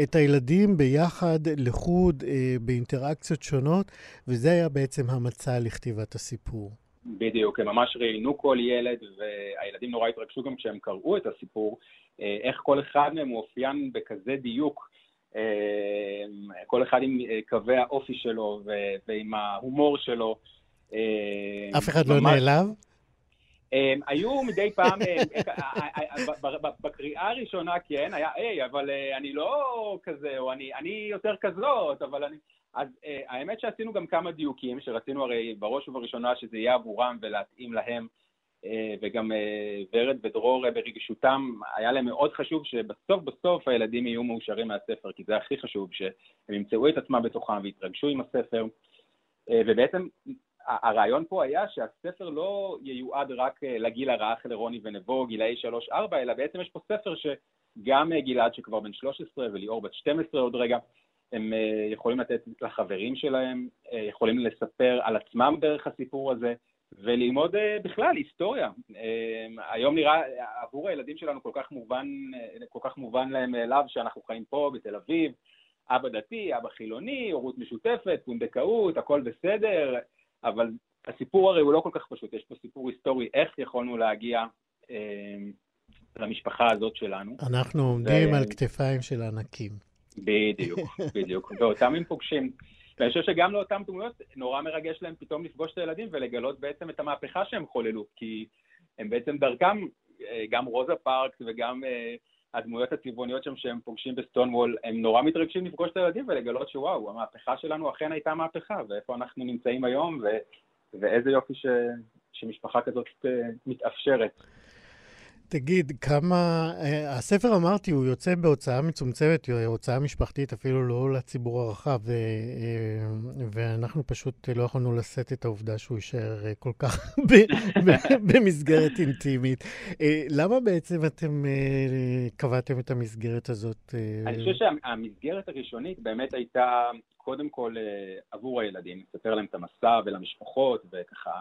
את הילדים ביחד, לחוד, אה, באינטראקציות שונות, וזה היה בעצם המצע לכתיבת הסיפור. בדיוק, הם ממש ראיינו כל ילד, והילדים נורא התרגשו גם כשהם קראו את הסיפור, אה, איך כל אחד מהם מאופיין בכזה דיוק, אה, כל אחד עם אה, קווי האופי שלו ו- ועם ההומור שלו. אף אחד לא ממש- נעלב? אה, היו מדי פעם, אה, אה, אה, בקריאה הראשונה כן, היה, היי, אבל אני לא כזה, או אני אני יותר כזאת, אבל אני... אז אה, האמת שעשינו גם כמה דיוקים, שרצינו הרי בראש ובראשונה שזה יהיה עבורם ולהתאים להם, אה, וגם אה, ורד ודרור אה, ברגישותם, היה להם מאוד חשוב שבסוף בסוף הילדים יהיו מאושרים מהספר, כי זה הכי חשוב, שהם ימצאו את עצמם בתוכם ויתרגשו עם הספר. אה, ובעצם הרעיון פה היה שהספר לא ייועד רק אה, לגיל הרך, לרוני ונבו, גילאי 3-4, אלא בעצם יש פה ספר ש... גם אה, גלעד שכבר בן 13 וליאור בת 12 עוד רגע, הם אה, יכולים לתת לחברים שלהם, אה, יכולים לספר על עצמם דרך הסיפור הזה, וללמוד אה, בכלל היסטוריה. היום נראה, עבור הילדים שלנו כל כך מובן, כל כך מובן להם מאליו שאנחנו חיים פה בתל אביב, אבא דתי, אבא חילוני, הורות משותפת, פונדקאות, הכל בסדר, אבל הסיפור הרי הוא לא כל כך פשוט, יש פה סיפור היסטורי, איך יכולנו להגיע למשפחה הזאת שלנו. אנחנו עומדים ו- על כתפיים של ענקים. בדיוק, בדיוק, ואותם הם פוגשים. ואני חושב שגם לאותם דמויות נורא מרגש להם פתאום לפגוש את הילדים ולגלות בעצם את המהפכה שהם חוללו, כי הם בעצם דרכם, אה, גם רוזה פארקס וגם אה, הדמויות הצבעוניות שם שהם פוגשים בסטון וול, הם נורא מתרגשים לפגוש את הילדים ולגלות שוואו, המהפכה שלנו אכן הייתה מהפכה, ואיפה אנחנו נמצאים היום, ו, ואיזה יופי ש, שמשפחה כזאת אה, מתאפשרת. תגיד, כמה... אה, הספר, אמרתי, הוא יוצא בהוצאה מצומצמת, אה, הוצאה משפחתית, אפילו לא לציבור הרחב, ו- אה, ואנחנו פשוט לא יכולנו לשאת את העובדה שהוא יישאר כל כך במסגרת אינטימית. למה בעצם אתם קבעתם את המסגרת הזאת? אני חושב שהמסגרת הראשונית באמת הייתה קודם כל עבור הילדים, לספר להם את המסע ולמשפחות וככה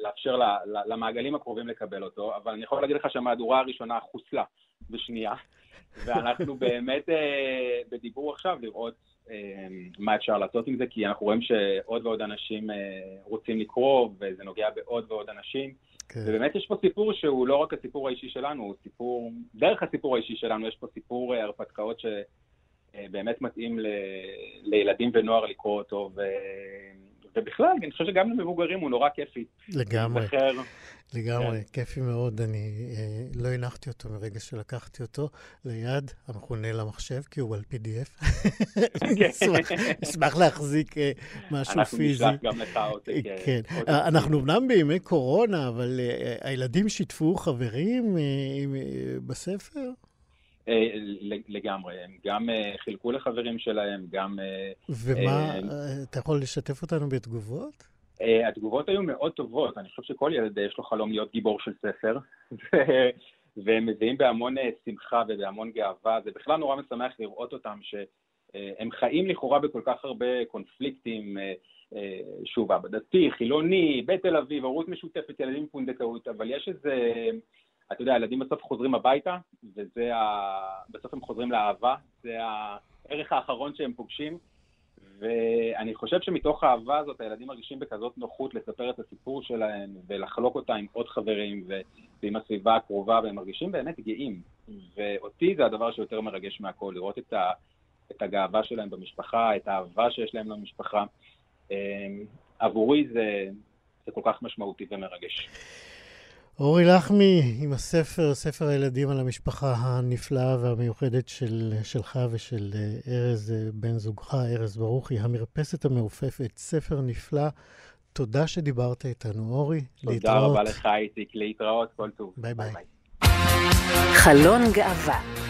לאפשר ל- ל- למעגלים הקרובים לקבל אותו, אבל אני יכול להגיד לך שהמהדורה הראשונה חוסלה בשנייה, ואנחנו באמת אה, בדיבור עכשיו לראות אה, מה אפשר לעשות עם זה, כי אנחנו רואים שעוד ועוד אנשים אה, רוצים לקרוא, וזה נוגע בעוד ועוד אנשים. כן. ובאמת יש פה סיפור שהוא לא רק הסיפור האישי שלנו, הוא סיפור, דרך הסיפור האישי שלנו יש פה סיפור אה, הרפתקאות שבאמת מתאים ל, לילדים ונוער לקרוא אותו, ו, ובכלל, אני חושב שגם למבוגרים הוא נורא כיפי. לגמרי. להיזכר. לגמרי, כן. כיפי מאוד. אני אה, לא הנחתי אותו מרגע שלקחתי אותו ליד, המכונה למחשב, כי הוא על PDF. אני אשמח- להחזיק אה, משהו אנחנו פיזי. נשלח גם לך עותק. אה, כן. אה, אנחנו פיזי. אמנם בימי קורונה, אבל אה, הילדים שיתפו חברים אה, אה, בספר? אה, לגמרי, הם גם אה, חילקו לחברים שלהם, גם... אה, ומה, אתה יכול לשתף אותנו בתגובות? התגובות היו מאוד טובות, אני חושב שכל ילד יש לו חלום להיות גיבור של ספר, והם מביאים בהמון שמחה ובהמון גאווה, זה בכלל נורא משמח לראות אותם, שהם חיים לכאורה בכל כך הרבה קונפליקטים, שוב, דתי, חילוני, בתל אביב, הורות משותפת, ילדים עם פונדקאות, אבל יש איזה, אתה יודע, הילדים בסוף חוזרים הביתה, וזה, ה... בסוף הם חוזרים לאהבה, זה הערך האחרון שהם פוגשים. ואני חושב שמתוך האהבה הזאת הילדים מרגישים בכזאת נוחות לספר את הסיפור שלהם ולחלוק אותה עם עוד חברים ו- ועם הסביבה הקרובה, והם מרגישים באמת גאים. ואותי זה הדבר שיותר מרגש מהכל, לראות את, ה- את הגאווה שלהם במשפחה, את האהבה שיש להם למשפחה. אמ, עבורי זה, זה כל כך משמעותי ומרגש. אורי לחמי, עם הספר, ספר הילדים על המשפחה הנפלאה והמיוחדת של, שלך ושל אה, ארז, אה, בן זוגך, ארז ברוכי, המרפסת המעופפת, ספר נפלא. תודה שדיברת איתנו, אורי. תודה להתראות. רבה לך, איציק, להתראות, כל טוב. ביי ביי. חלון גאווה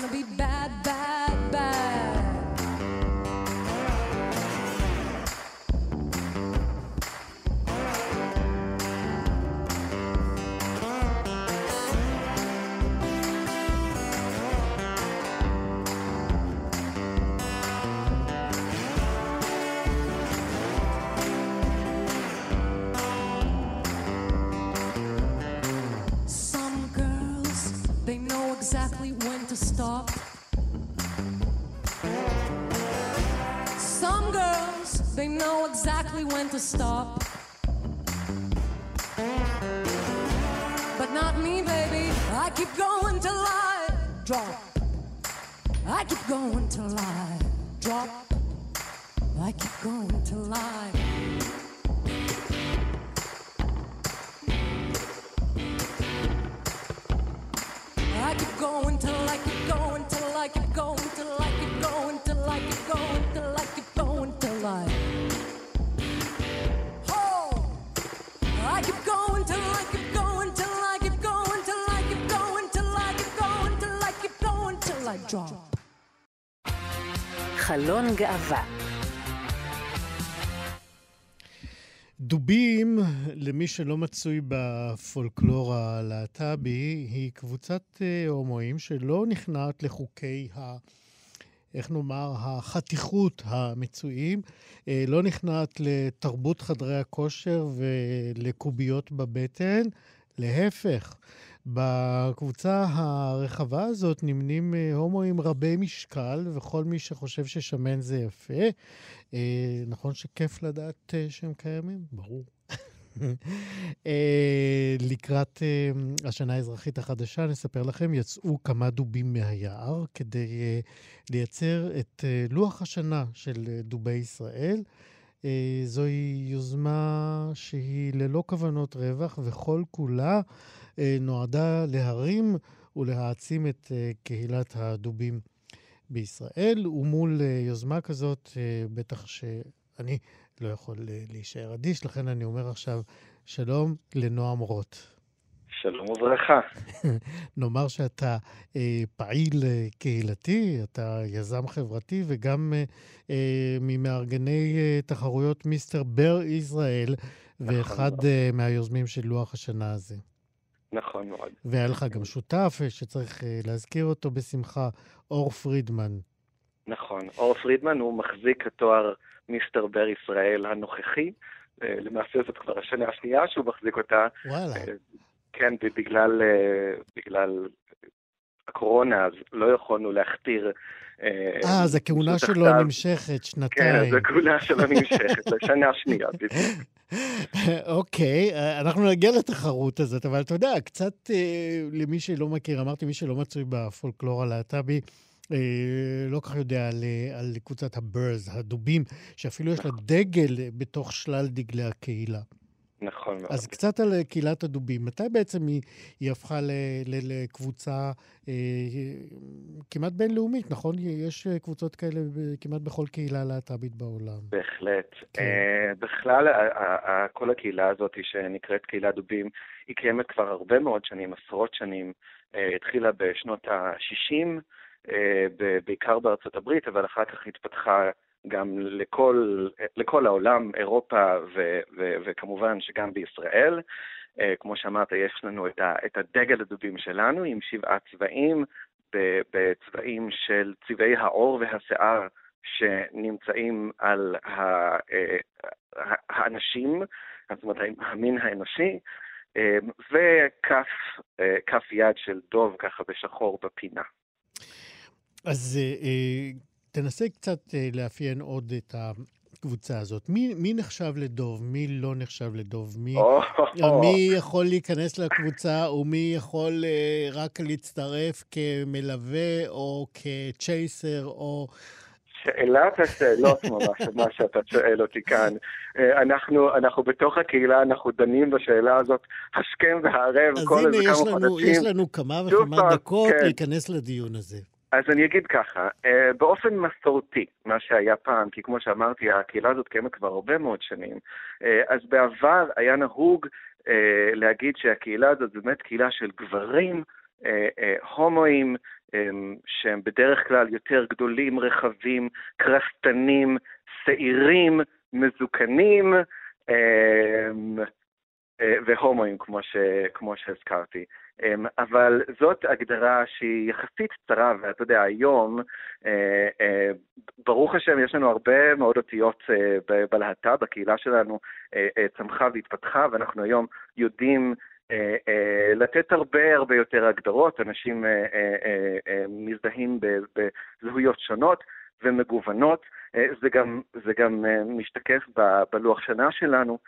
gonna be keep going till I drop. I keep going till I drop. I keep going till I. I keep going till I keep going till I keep going till I keep going till I keep going till I keep going till I. drop. חלון גאווה. דובים, למי שלא מצוי בפולקלור הלהט"בי, היא קבוצת אה, הומואים שלא נכנעת לחוקי ה... איך נאמר, החתיכות המצויים, אה, לא נכנעת לתרבות חדרי הכושר ולקוביות בבטן, להפך. בקבוצה הרחבה הזאת נמנים אה, הומואים רבי משקל, וכל מי שחושב ששמן זה יפה. אה, נכון שכיף לדעת אה, שהם קיימים? ברור. לקראת השנה האזרחית החדשה, נספר לכם, יצאו כמה דובים מהיער כדי לייצר את לוח השנה של דובי ישראל. זוהי יוזמה שהיא ללא כוונות רווח, וכל כולה נועדה להרים ולהעצים את אה, קהילת הדובים בישראל, ומול אה, יוזמה כזאת, אה, בטח שאני לא יכול להישאר אדיש, לכן אני אומר עכשיו שלום לנועם רוט. שלום וברכה. נאמר שאתה אה, פעיל אה, קהילתי, אתה יזם חברתי וגם אה, ממארגני אה, תחרויות מיסטר בר ישראל, ואחד מאוד. אה, מהיוזמים של לוח השנה הזה. נכון מאוד. והיה לך גם שותף אה, שצריך אה, להזכיר אותו בשמחה, אור פרידמן. נכון. אור פרידמן הוא מחזיק התואר מיסטר בר ישראל הנוכחי. אה, למעשה זאת כבר השנה השנייה שהוא מחזיק אותה. וואלה. כן, בגלל, בגלל הקורונה, אז לא יכולנו להכתיר... אה, אז הכהונה שלו. נמשכת כן, שנתיים. אז הכהונה שלו נמשכת לשנה השנייה. בדיוק. אוקיי, אה, אנחנו נגיע לתחרות הזאת, אבל אתה יודע, קצת אה, למי שלא מכיר, אמרתי מי שלא מצוי בפולקלור הלהט"בי, אה, לא כל כך יודע על, אה, על קבוצת הברז, הדובים, שאפילו יש לה דגל אה, בתוך שלל דגלי הקהילה. נכון מאוד. אז קצת על אה, קהילת הדובים. מתי בעצם היא, היא הפכה ל, ל, לקבוצה אה, כמעט בינלאומית, נכון? יש אה, קבוצות כאלה ב- כמעט בכל קהילה להט"בית בעולם. בהחלט. כן. אה, בכלל, ה- ה- ה- כל הקהילה הזאת שנקראת קהילת דובים, היא קיימת כבר הרבה מאוד שנים, עשרות שנים. אה, התחילה בשנות ה-60, בעיקר בארצות הברית, אבל אחר כך התפתחה גם לכל, לכל העולם, אירופה ו- ו- וכמובן שגם בישראל. אה, כמו שאמרת, יש לנו את, ה- את הדגל הדובים שלנו עם שבעה צבעים, בצבעים של צבעי העור והשיער שנמצאים על ה- אה, האנשים, זאת אומרת המין האנושי, אה, וכף כף יד של דוב ככה בשחור בפינה. אז תנסה קצת אה, לאפיין עוד את הקבוצה הזאת. מי, מי נחשב לדוב? מי לא נחשב לדוב? מי, או, מי יכול להיכנס לקבוצה ומי יכול אה, רק להצטרף כמלווה או כצ'ייסר או... שאלת השאלות ממש, מה שאתה שואל אותי כאן. אה, אנחנו, אנחנו בתוך הקהילה, אנחנו דנים בשאלה הזאת השכם והערב, אז כל הנה, איזה יש כמה לנו, חודשים. יש לנו כמה וכמה דקות כן. להיכנס לדיון הזה. אז אני אגיד ככה, אה, באופן מסורתי, מה שהיה פעם, כי כמו שאמרתי, הקהילה הזאת קיימת כבר הרבה מאוד שנים, אה, אז בעבר היה נהוג אה, להגיד שהקהילה הזאת באמת קהילה של גברים, הומואים, שהם בדרך כלל יותר גדולים, רחבים, קרסטנים, שעירים, מזוקנים, והומואים, כמו, ש, כמו שהזכרתי. אמ, אבל זאת הגדרה שהיא יחסית קצרה, ואתה יודע, היום, אה, אה, ברוך השם, יש לנו הרבה מאוד אותיות אה, בלהט"ב, הקהילה שלנו צמחה והתפתחה, ואנחנו היום יודעים לתת הרבה הרבה יותר הגדרות, אנשים מזדהים בזהויות שונות ומגוונות, זה גם, זה גם משתקף בלוח שנה שלנו,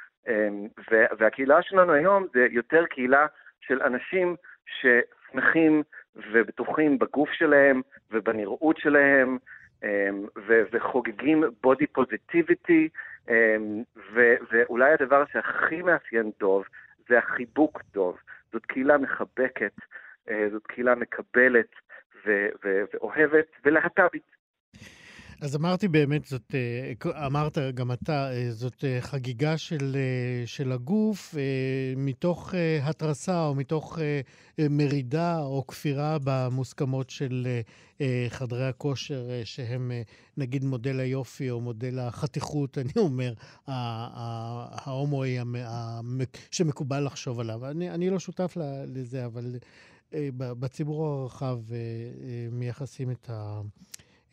והקהילה שלנו היום זה יותר קהילה של אנשים ששמחים ובטוחים בגוף שלהם ובנראות שלהם, אמ, ו- וחוגגים בודי פוזיטיביטי, אמ, ו- ואולי הדבר שהכי מאפיין דוב זה החיבוק דוב. זאת קהילה מחבקת, אה, זאת קהילה מקבלת ו- ו- ואוהבת ולהט"בית. אז אמרתי באמת, זאת, אה, אמרת גם אתה, אה, זאת אה, חגיגה של, של הגוף מתוך התרסה או מתוך מרידה או כפירה במוסכמות של חדרי הכושר, שהם נגיד מודל היופי או מודל החתיכות, אני אומר, ההומואי שמקובל לחשוב עליו. אני, אני לא שותף לזה, אבל בציבור הרחב מייחסים את ה...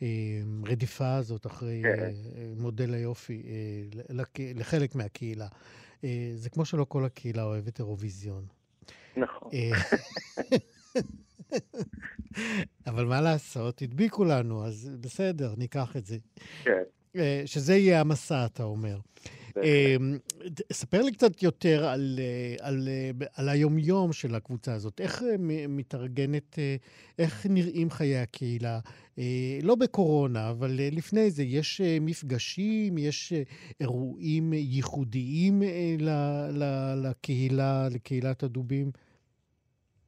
הרדיפה הזאת אחרי כן. אה, מודל היופי אה, לק- לחלק מהקהילה. אה, זה כמו שלא כל הקהילה אוהבת אירוויזיון. נכון. אבל מה לעשות, הדביקו לנו, אז בסדר, ניקח את זה. כן. שזה יהיה המסע, אתה אומר. אה, ת- ספר לי קצת יותר על, אה, על, אה, על היומיום של הקבוצה הזאת. איך אה, מתארגנת, איך נראים חיי הקהילה? לא בקורונה, אבל לפני זה, יש מפגשים, יש אירועים ייחודיים לקהילה, לקהילת הדובים?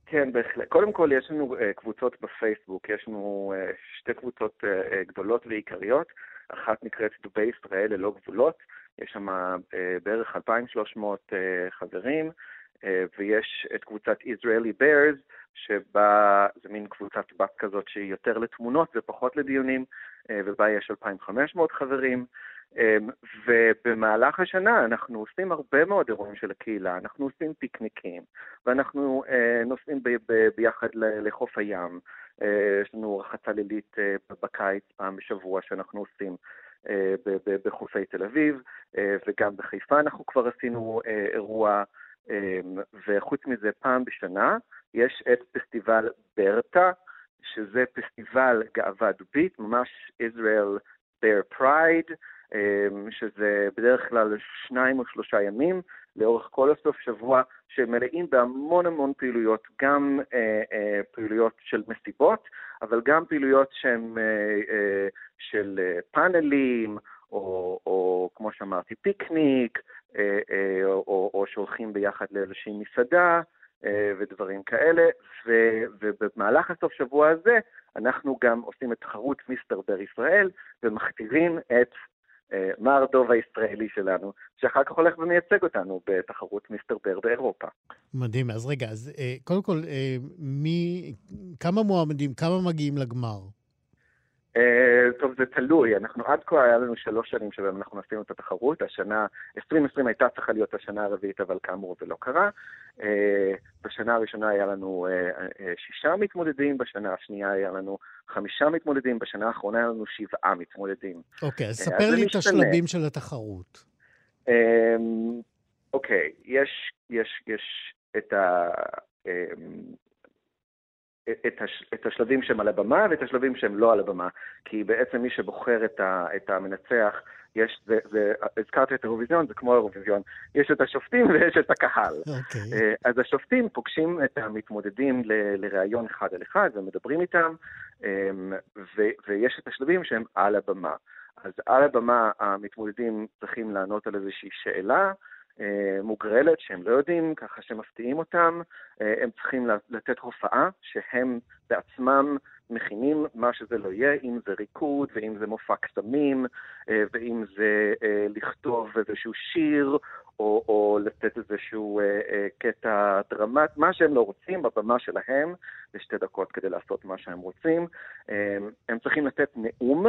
כן, בהחלט. קודם כל, יש לנו קבוצות בפייסבוק, יש לנו שתי קבוצות גדולות ועיקריות. אחת נקראת דובי ישראל ללא גבולות, יש שם uh, בערך 2,300 uh, חברים, uh, ויש את קבוצת Israeli Bears, שבה זה מין קבוצת בת כזאת שהיא יותר לתמונות ופחות לדיונים, ובה יש 2,500 חברים. ובמהלך השנה אנחנו עושים הרבה מאוד אירועים של הקהילה, אנחנו עושים פיקניקים, ואנחנו נוסעים ב- ב- ביחד לחוף הים. יש לנו רחצה לילית בקיץ פעם בשבוע שאנחנו עושים בחופי תל אביב, uh, וגם בחיפה אנחנו כבר עשינו uh, אירוע, וחוץ מזה פעם בשנה יש את פסטיבל ברטה, שזה פסטיבל גאווה דובית, ממש Israel Bear Pride, שזה בדרך כלל שניים או שלושה ימים, לאורך כל הסוף שבוע, שמלאים בהמון המון פעילויות, גם אה, אה, פעילויות של מסיבות, אבל גם פעילויות שהן אה, אה, של אה, פאנלים, או, או כמו שאמרתי, פיקניק, אה, אה, או, או, שהולכים ביחד לאיזושהי מסעדה, אה, ודברים כאלה, ו, ובמהלך הסוף שבוע הזה אנחנו גם עושים את תחרות מיסטר בר ישראל, ומכתירים את אה, מר דוב הישראלי שלנו, שאחר כך הולך ומייצג אותנו בתחרות מיסטר בר באירופה. מדהים. אז רגע, אז אה, קודם כל, אה, מי, כמה מועמדים, כמה מגיעים לגמר? אה, טוב, זה תלוי. אנחנו עד כה היה לנו שלוש שנים שבהם אנחנו עשינו את התחרות. השנה, 2020 הייתה צריכה להיות השנה הרביעית, אבל כאמור זה לא קרה. אה, בשנה הראשונה היה לנו אה, שישה מתמודדים, בשנה השנייה היה לנו חמישה מתמודדים, בשנה האחרונה היה לנו שבעה מתמודדים. אוקיי, אז ספר לי את. השלבים של התחרות. אמ, אוקיי, יש, יש, יש את, ה, אמ, את, הש, את השלבים שהם על הבמה ואת השלבים שהם לא על הבמה, כי בעצם מי שבוחר את, ה, את המנצח, יש, זה, זה, הזכרת את האירוויזיון, זה כמו האירוויזיון, יש את השופטים ויש את הקהל. אוקיי. אה, אז השופטים פוגשים את המתמודדים ל- לראיון אחד על אחד ומדברים איתם, אמ, ו- ויש את השלבים שהם על הבמה. אז על הבמה המתמודדים צריכים לענות על איזושהי שאלה מוגרלת שהם לא יודעים, ככה שמפתיעים אותם. אה, הם צריכים לתת הופעה שהם בעצמם מכינים מה שזה לא יהיה, אם זה ריקוד, ואם זה מופע קסמים, אה, ואם זה אה, לכתוב איזשהו שיר, או, או לתת איזשהו אה, אה, קטע דרמט, מה שהם לא רוצים, בבמה שלהם, זה שתי דקות כדי לעשות מה שהם רוצים. אה, הם צריכים לתת נאום,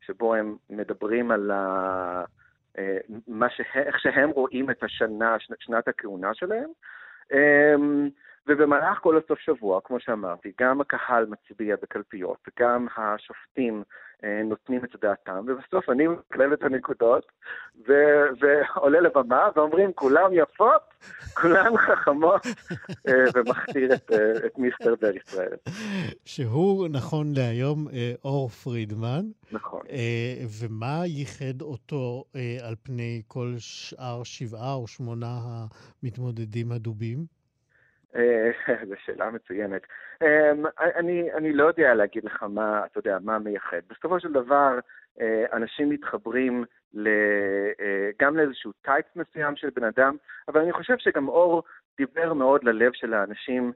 שבו הם מדברים על ה... אה, מה שה... איך שהם רואים את השנה, שנת, הכהונה שלהם. ובמהלך כל הסוף שבוע, כמו שאמרתי, גם הקהל מצביע בקלפיות, גם השופטים אה, נותנים את דעתם, ובסוף אני מקלל את הנקודות, ו- ועולה לבמה ואומרים, כולם יפות, כולן חכמות, אה, ומכתיר את, אה, את מיסטר דר ישראל. שהוא, נכון להיום, אה, אור פרידמן. נכון. אה, ומה ייחד אותו אה, על פני כל שאר שבעה או שמונה המתמודדים הדובים? אה, זו שאלה מצוינת. אה, אני, אני לא יודע להגיד לך מה, אתה יודע, מה מייחד. בסופו של דבר, אה, אנשים מתחברים אה, גם לאיזשהו טייפ מסוים של בן אדם, אבל אני חושב שגם אור דיבר מאוד ללב של האנשים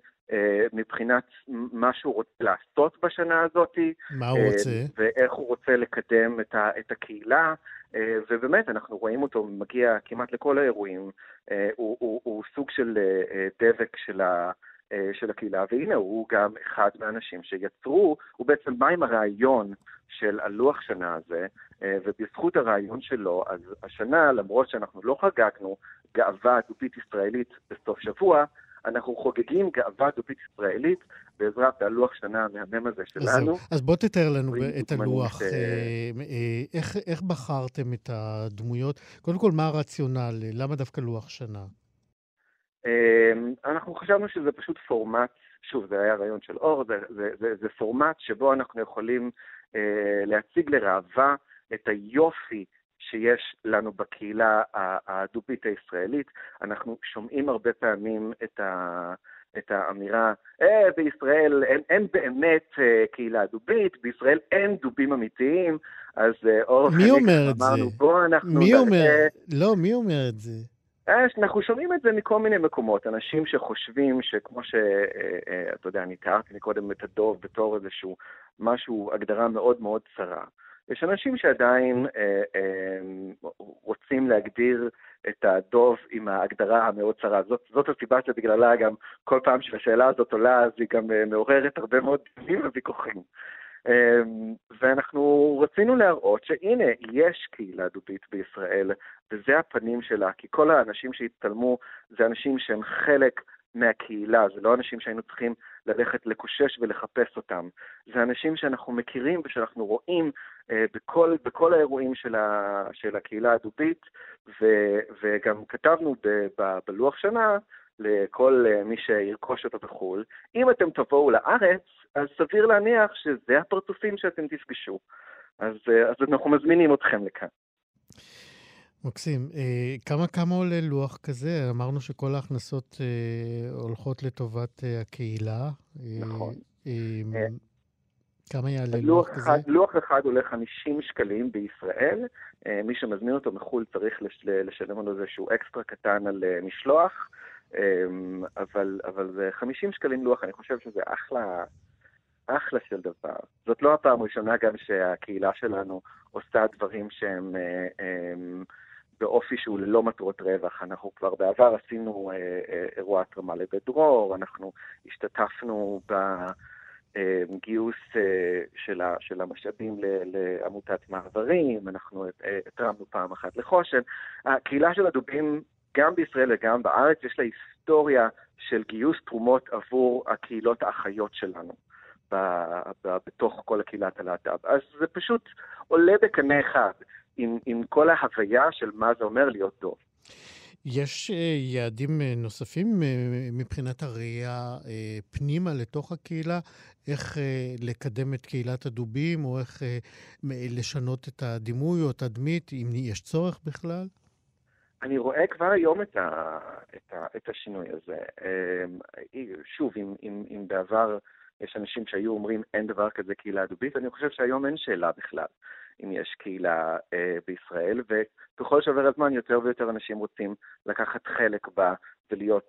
מבחינת מה שהוא רוצה לעשות בשנה הזאת. מה הוא רוצה? ואיך הוא רוצה לקדם את, ה, את הקהילה, ובאמת, אנחנו רואים אותו מגיע כמעט לכל האירועים. אה, הוא, הוא, הוא סוג של אה, אה, דבק של, ה, אה, של הקהילה, והנה הוא גם אחד מהאנשים שיצרו, הוא בעצם בא עם הרעיון של הלוח שנה הזה, אה, ובזכות הרעיון שלו, אז השנה, למרות שאנחנו לא חגגנו גאווה דובית ישראלית בסוף שבוע, אנחנו חוגגים גאווה דובית ישראלית בעזרת הלוח שנה המהמם הזה אז שלנו. זהו. אז בוא תתאר לנו את הלוח. אה, אה, אה, איך, איך בחרתם את הדמויות? קודם כל, מה הרציונל? למה דווקא לוח שנה? אמ, אנחנו חשבנו שזה פשוט פורמט, שוב, זה היה רעיון של אור, זה, זה, זה, זה פורמט שבו אנחנו יכולים אה, להציג לראווה את היופי שיש לנו בקהילה הדובית הישראלית. אנחנו שומעים הרבה פעמים את, ה, את האמירה, אה, בישראל אין, אין באמת אה, קהילה דובית, בישראל אין דובים אמיתיים, אז אה, אור מי אומר את אמרנו, זה? בוא אנחנו מי אומר? לא, מי אומר את זה? אה, אנחנו שומעים את זה מכל מיני מקומות. אנשים שחושבים שכמו שאתה יודע, אני תיארתי מקודם את הדוב בתור איזשהו משהו, הגדרה מאוד מאוד צרה. יש אנשים שעדיין אה, אה, רוצים להגדיר את הדוב עם ההגדרה המאוד צרה. זאת, זאת הסיבה שבגללה גם כל פעם שהשאלה הזאת עולה, אז היא גם אה, מעוררת הרבה מאוד דיונים וויכוחים. אה, ואנחנו רצינו להראות שהנה, יש קהילה דובית בישראל, וזה הפנים שלה, כי כל האנשים שהצטלמו זה אנשים שהם חלק מהקהילה, זה לא אנשים שהיינו צריכים ללכת לקושש ולחפש אותם. זה אנשים שאנחנו מכירים ושאנחנו רואים בכל, בכל האירועים של, ה, של הקהילה הדובית, ו, וגם כתבנו ב, ב, בלוח שנה לכל אה, מי שירכוש אותו בחו"ל, אם אתם תבואו לארץ, אז סביר להניח שזה הפרצופים שאתם תפגשו. אז, אה, אז אנחנו מזמינים אתכם לכאן. מקסים. אה, כמה כמה עולה לוח כזה? אמרנו שכל ההכנסות אה, הולכות לטובת אה, הקהילה. אה, נכון. אה, אה, כמה יעלה לוח לוח אחד, כזה? לוח אחד עולה 50 שקלים בישראל, אה, מי שמזמין אותו מחו"ל צריך לש, לשלם לו איזשהו אקסטרה קטן על אה, משלוח, אה, אבל, אבל זה 50 שקלים לוח, אני חושב שזה אחלה, אחלה של דבר. זאת לא הפעם הראשונה גם שהקהילה שלנו עושה דברים שהם אה, אה, באופי שהוא ללא מטרות רווח. אנחנו כבר בעבר עשינו אה, אה, אירוע התרמה לבית דרור, אנחנו השתתפנו ב... אה, גיוס אה, של, ה, של המשאבים לעמותת מעברים, אנחנו אה, התרמנו פעם אחת לחושן. הקהילה של הדובים, גם בישראל וגם בארץ, יש לה היסטוריה של גיוס תרומות עבור הקהילות האחיות שלנו. בתוך כל הקהילת הלהט"ב. אז זה פשוט עולה בקנה אחד עם, עם כל ההוויה של מה זה אומר להיות דוב. יש אה, יעדים אה, נוספים אה, מבחינת הראייה פנימה לתוך הקהילה? איך לקדם את קהילת הדובים, או איך לשנות את הדימוי או התדמית, אם יש צורך בכלל? אני רואה כבר היום את, ה, את, ה, את השינוי הזה. אמ, שוב, אם, אם, אם בעבר יש אנשים שהיו אומרים אין דבר כזה קהילה דובית, אני חושב שהיום אין שאלה בכלל אם יש קהילה אה, בישראל, וככל שעובר הזמן יותר ויותר אנשים רוצים לקחת חלק בה ולהיות,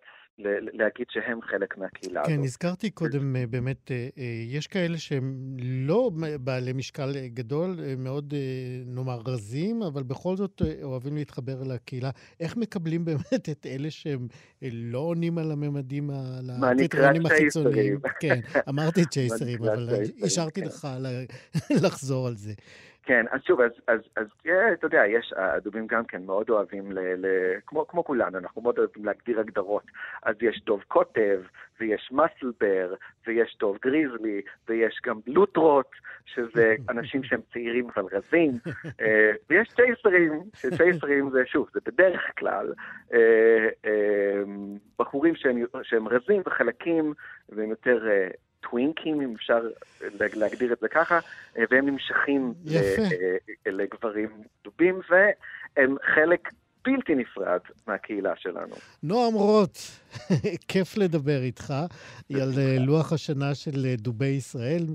להגיד שהם חלק מהקהילה כן, הזאת. הזכרתי קודם, אה, באמת, אה, אה, יש כאלה שהם לא בעלי משקל גדול, מאוד, אה, נאמר, רזים, אבל בכל זאת אוהבים להתחבר לקהילה. איך מקבלים באמת את אלה שהם אה, לא עונים על הממדים, על הקריטריונים החיצוניים? כן, אמרתי צ'ייסרים, אבל השארתי כן. לך לחזור על זה. כן, אז שוב, אז, אז, אז אה, אתה יודע, יש, הדובים גם כן מאוד אוהבים, ל, ל, כמו, כמו כולנו, אנחנו מאוד אוהבים להגדיר הגדרות. אז יש דוב קוטב, ויש מסלבר, ויש דוב גריזלי, ויש גם לוטרוט, שזה אנשים שהם צעירים אבל רזים, אה, ויש צ'ייסרים, שצ'ייסרים זה, שוב, זה בדרך כלל אה, בחורים שהם, שהם רזים וחלקים, והם יותר... אה, טווינקים, אם אפשר להגדיר את זה ככה, אה, והם נמשכים. ל- אה, לגברים דובים, והם חלק בלתי נפרד מהקהילה שלנו. נועם רוט, כיף לדבר איתך על אה, לוח השנה של אה, דובי ישראל,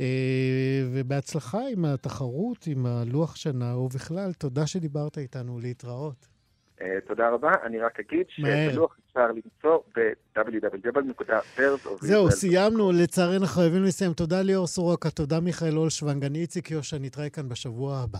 אה, ובהצלחה עם התחרות, עם הלוח שנה, ובכלל, תודה שדיברת איתנו, להתראות. אה, תודה רבה. אני רק אגיד. שבלוח אפשר למצוא ב-www.birds of זהו. סיימנו, לצערנו חייבים לסיים. תודה ליאור סורוקה, תודה מיכאל אולשוונג, אני איציק יושע, נתראה כאן בשבוע הבא.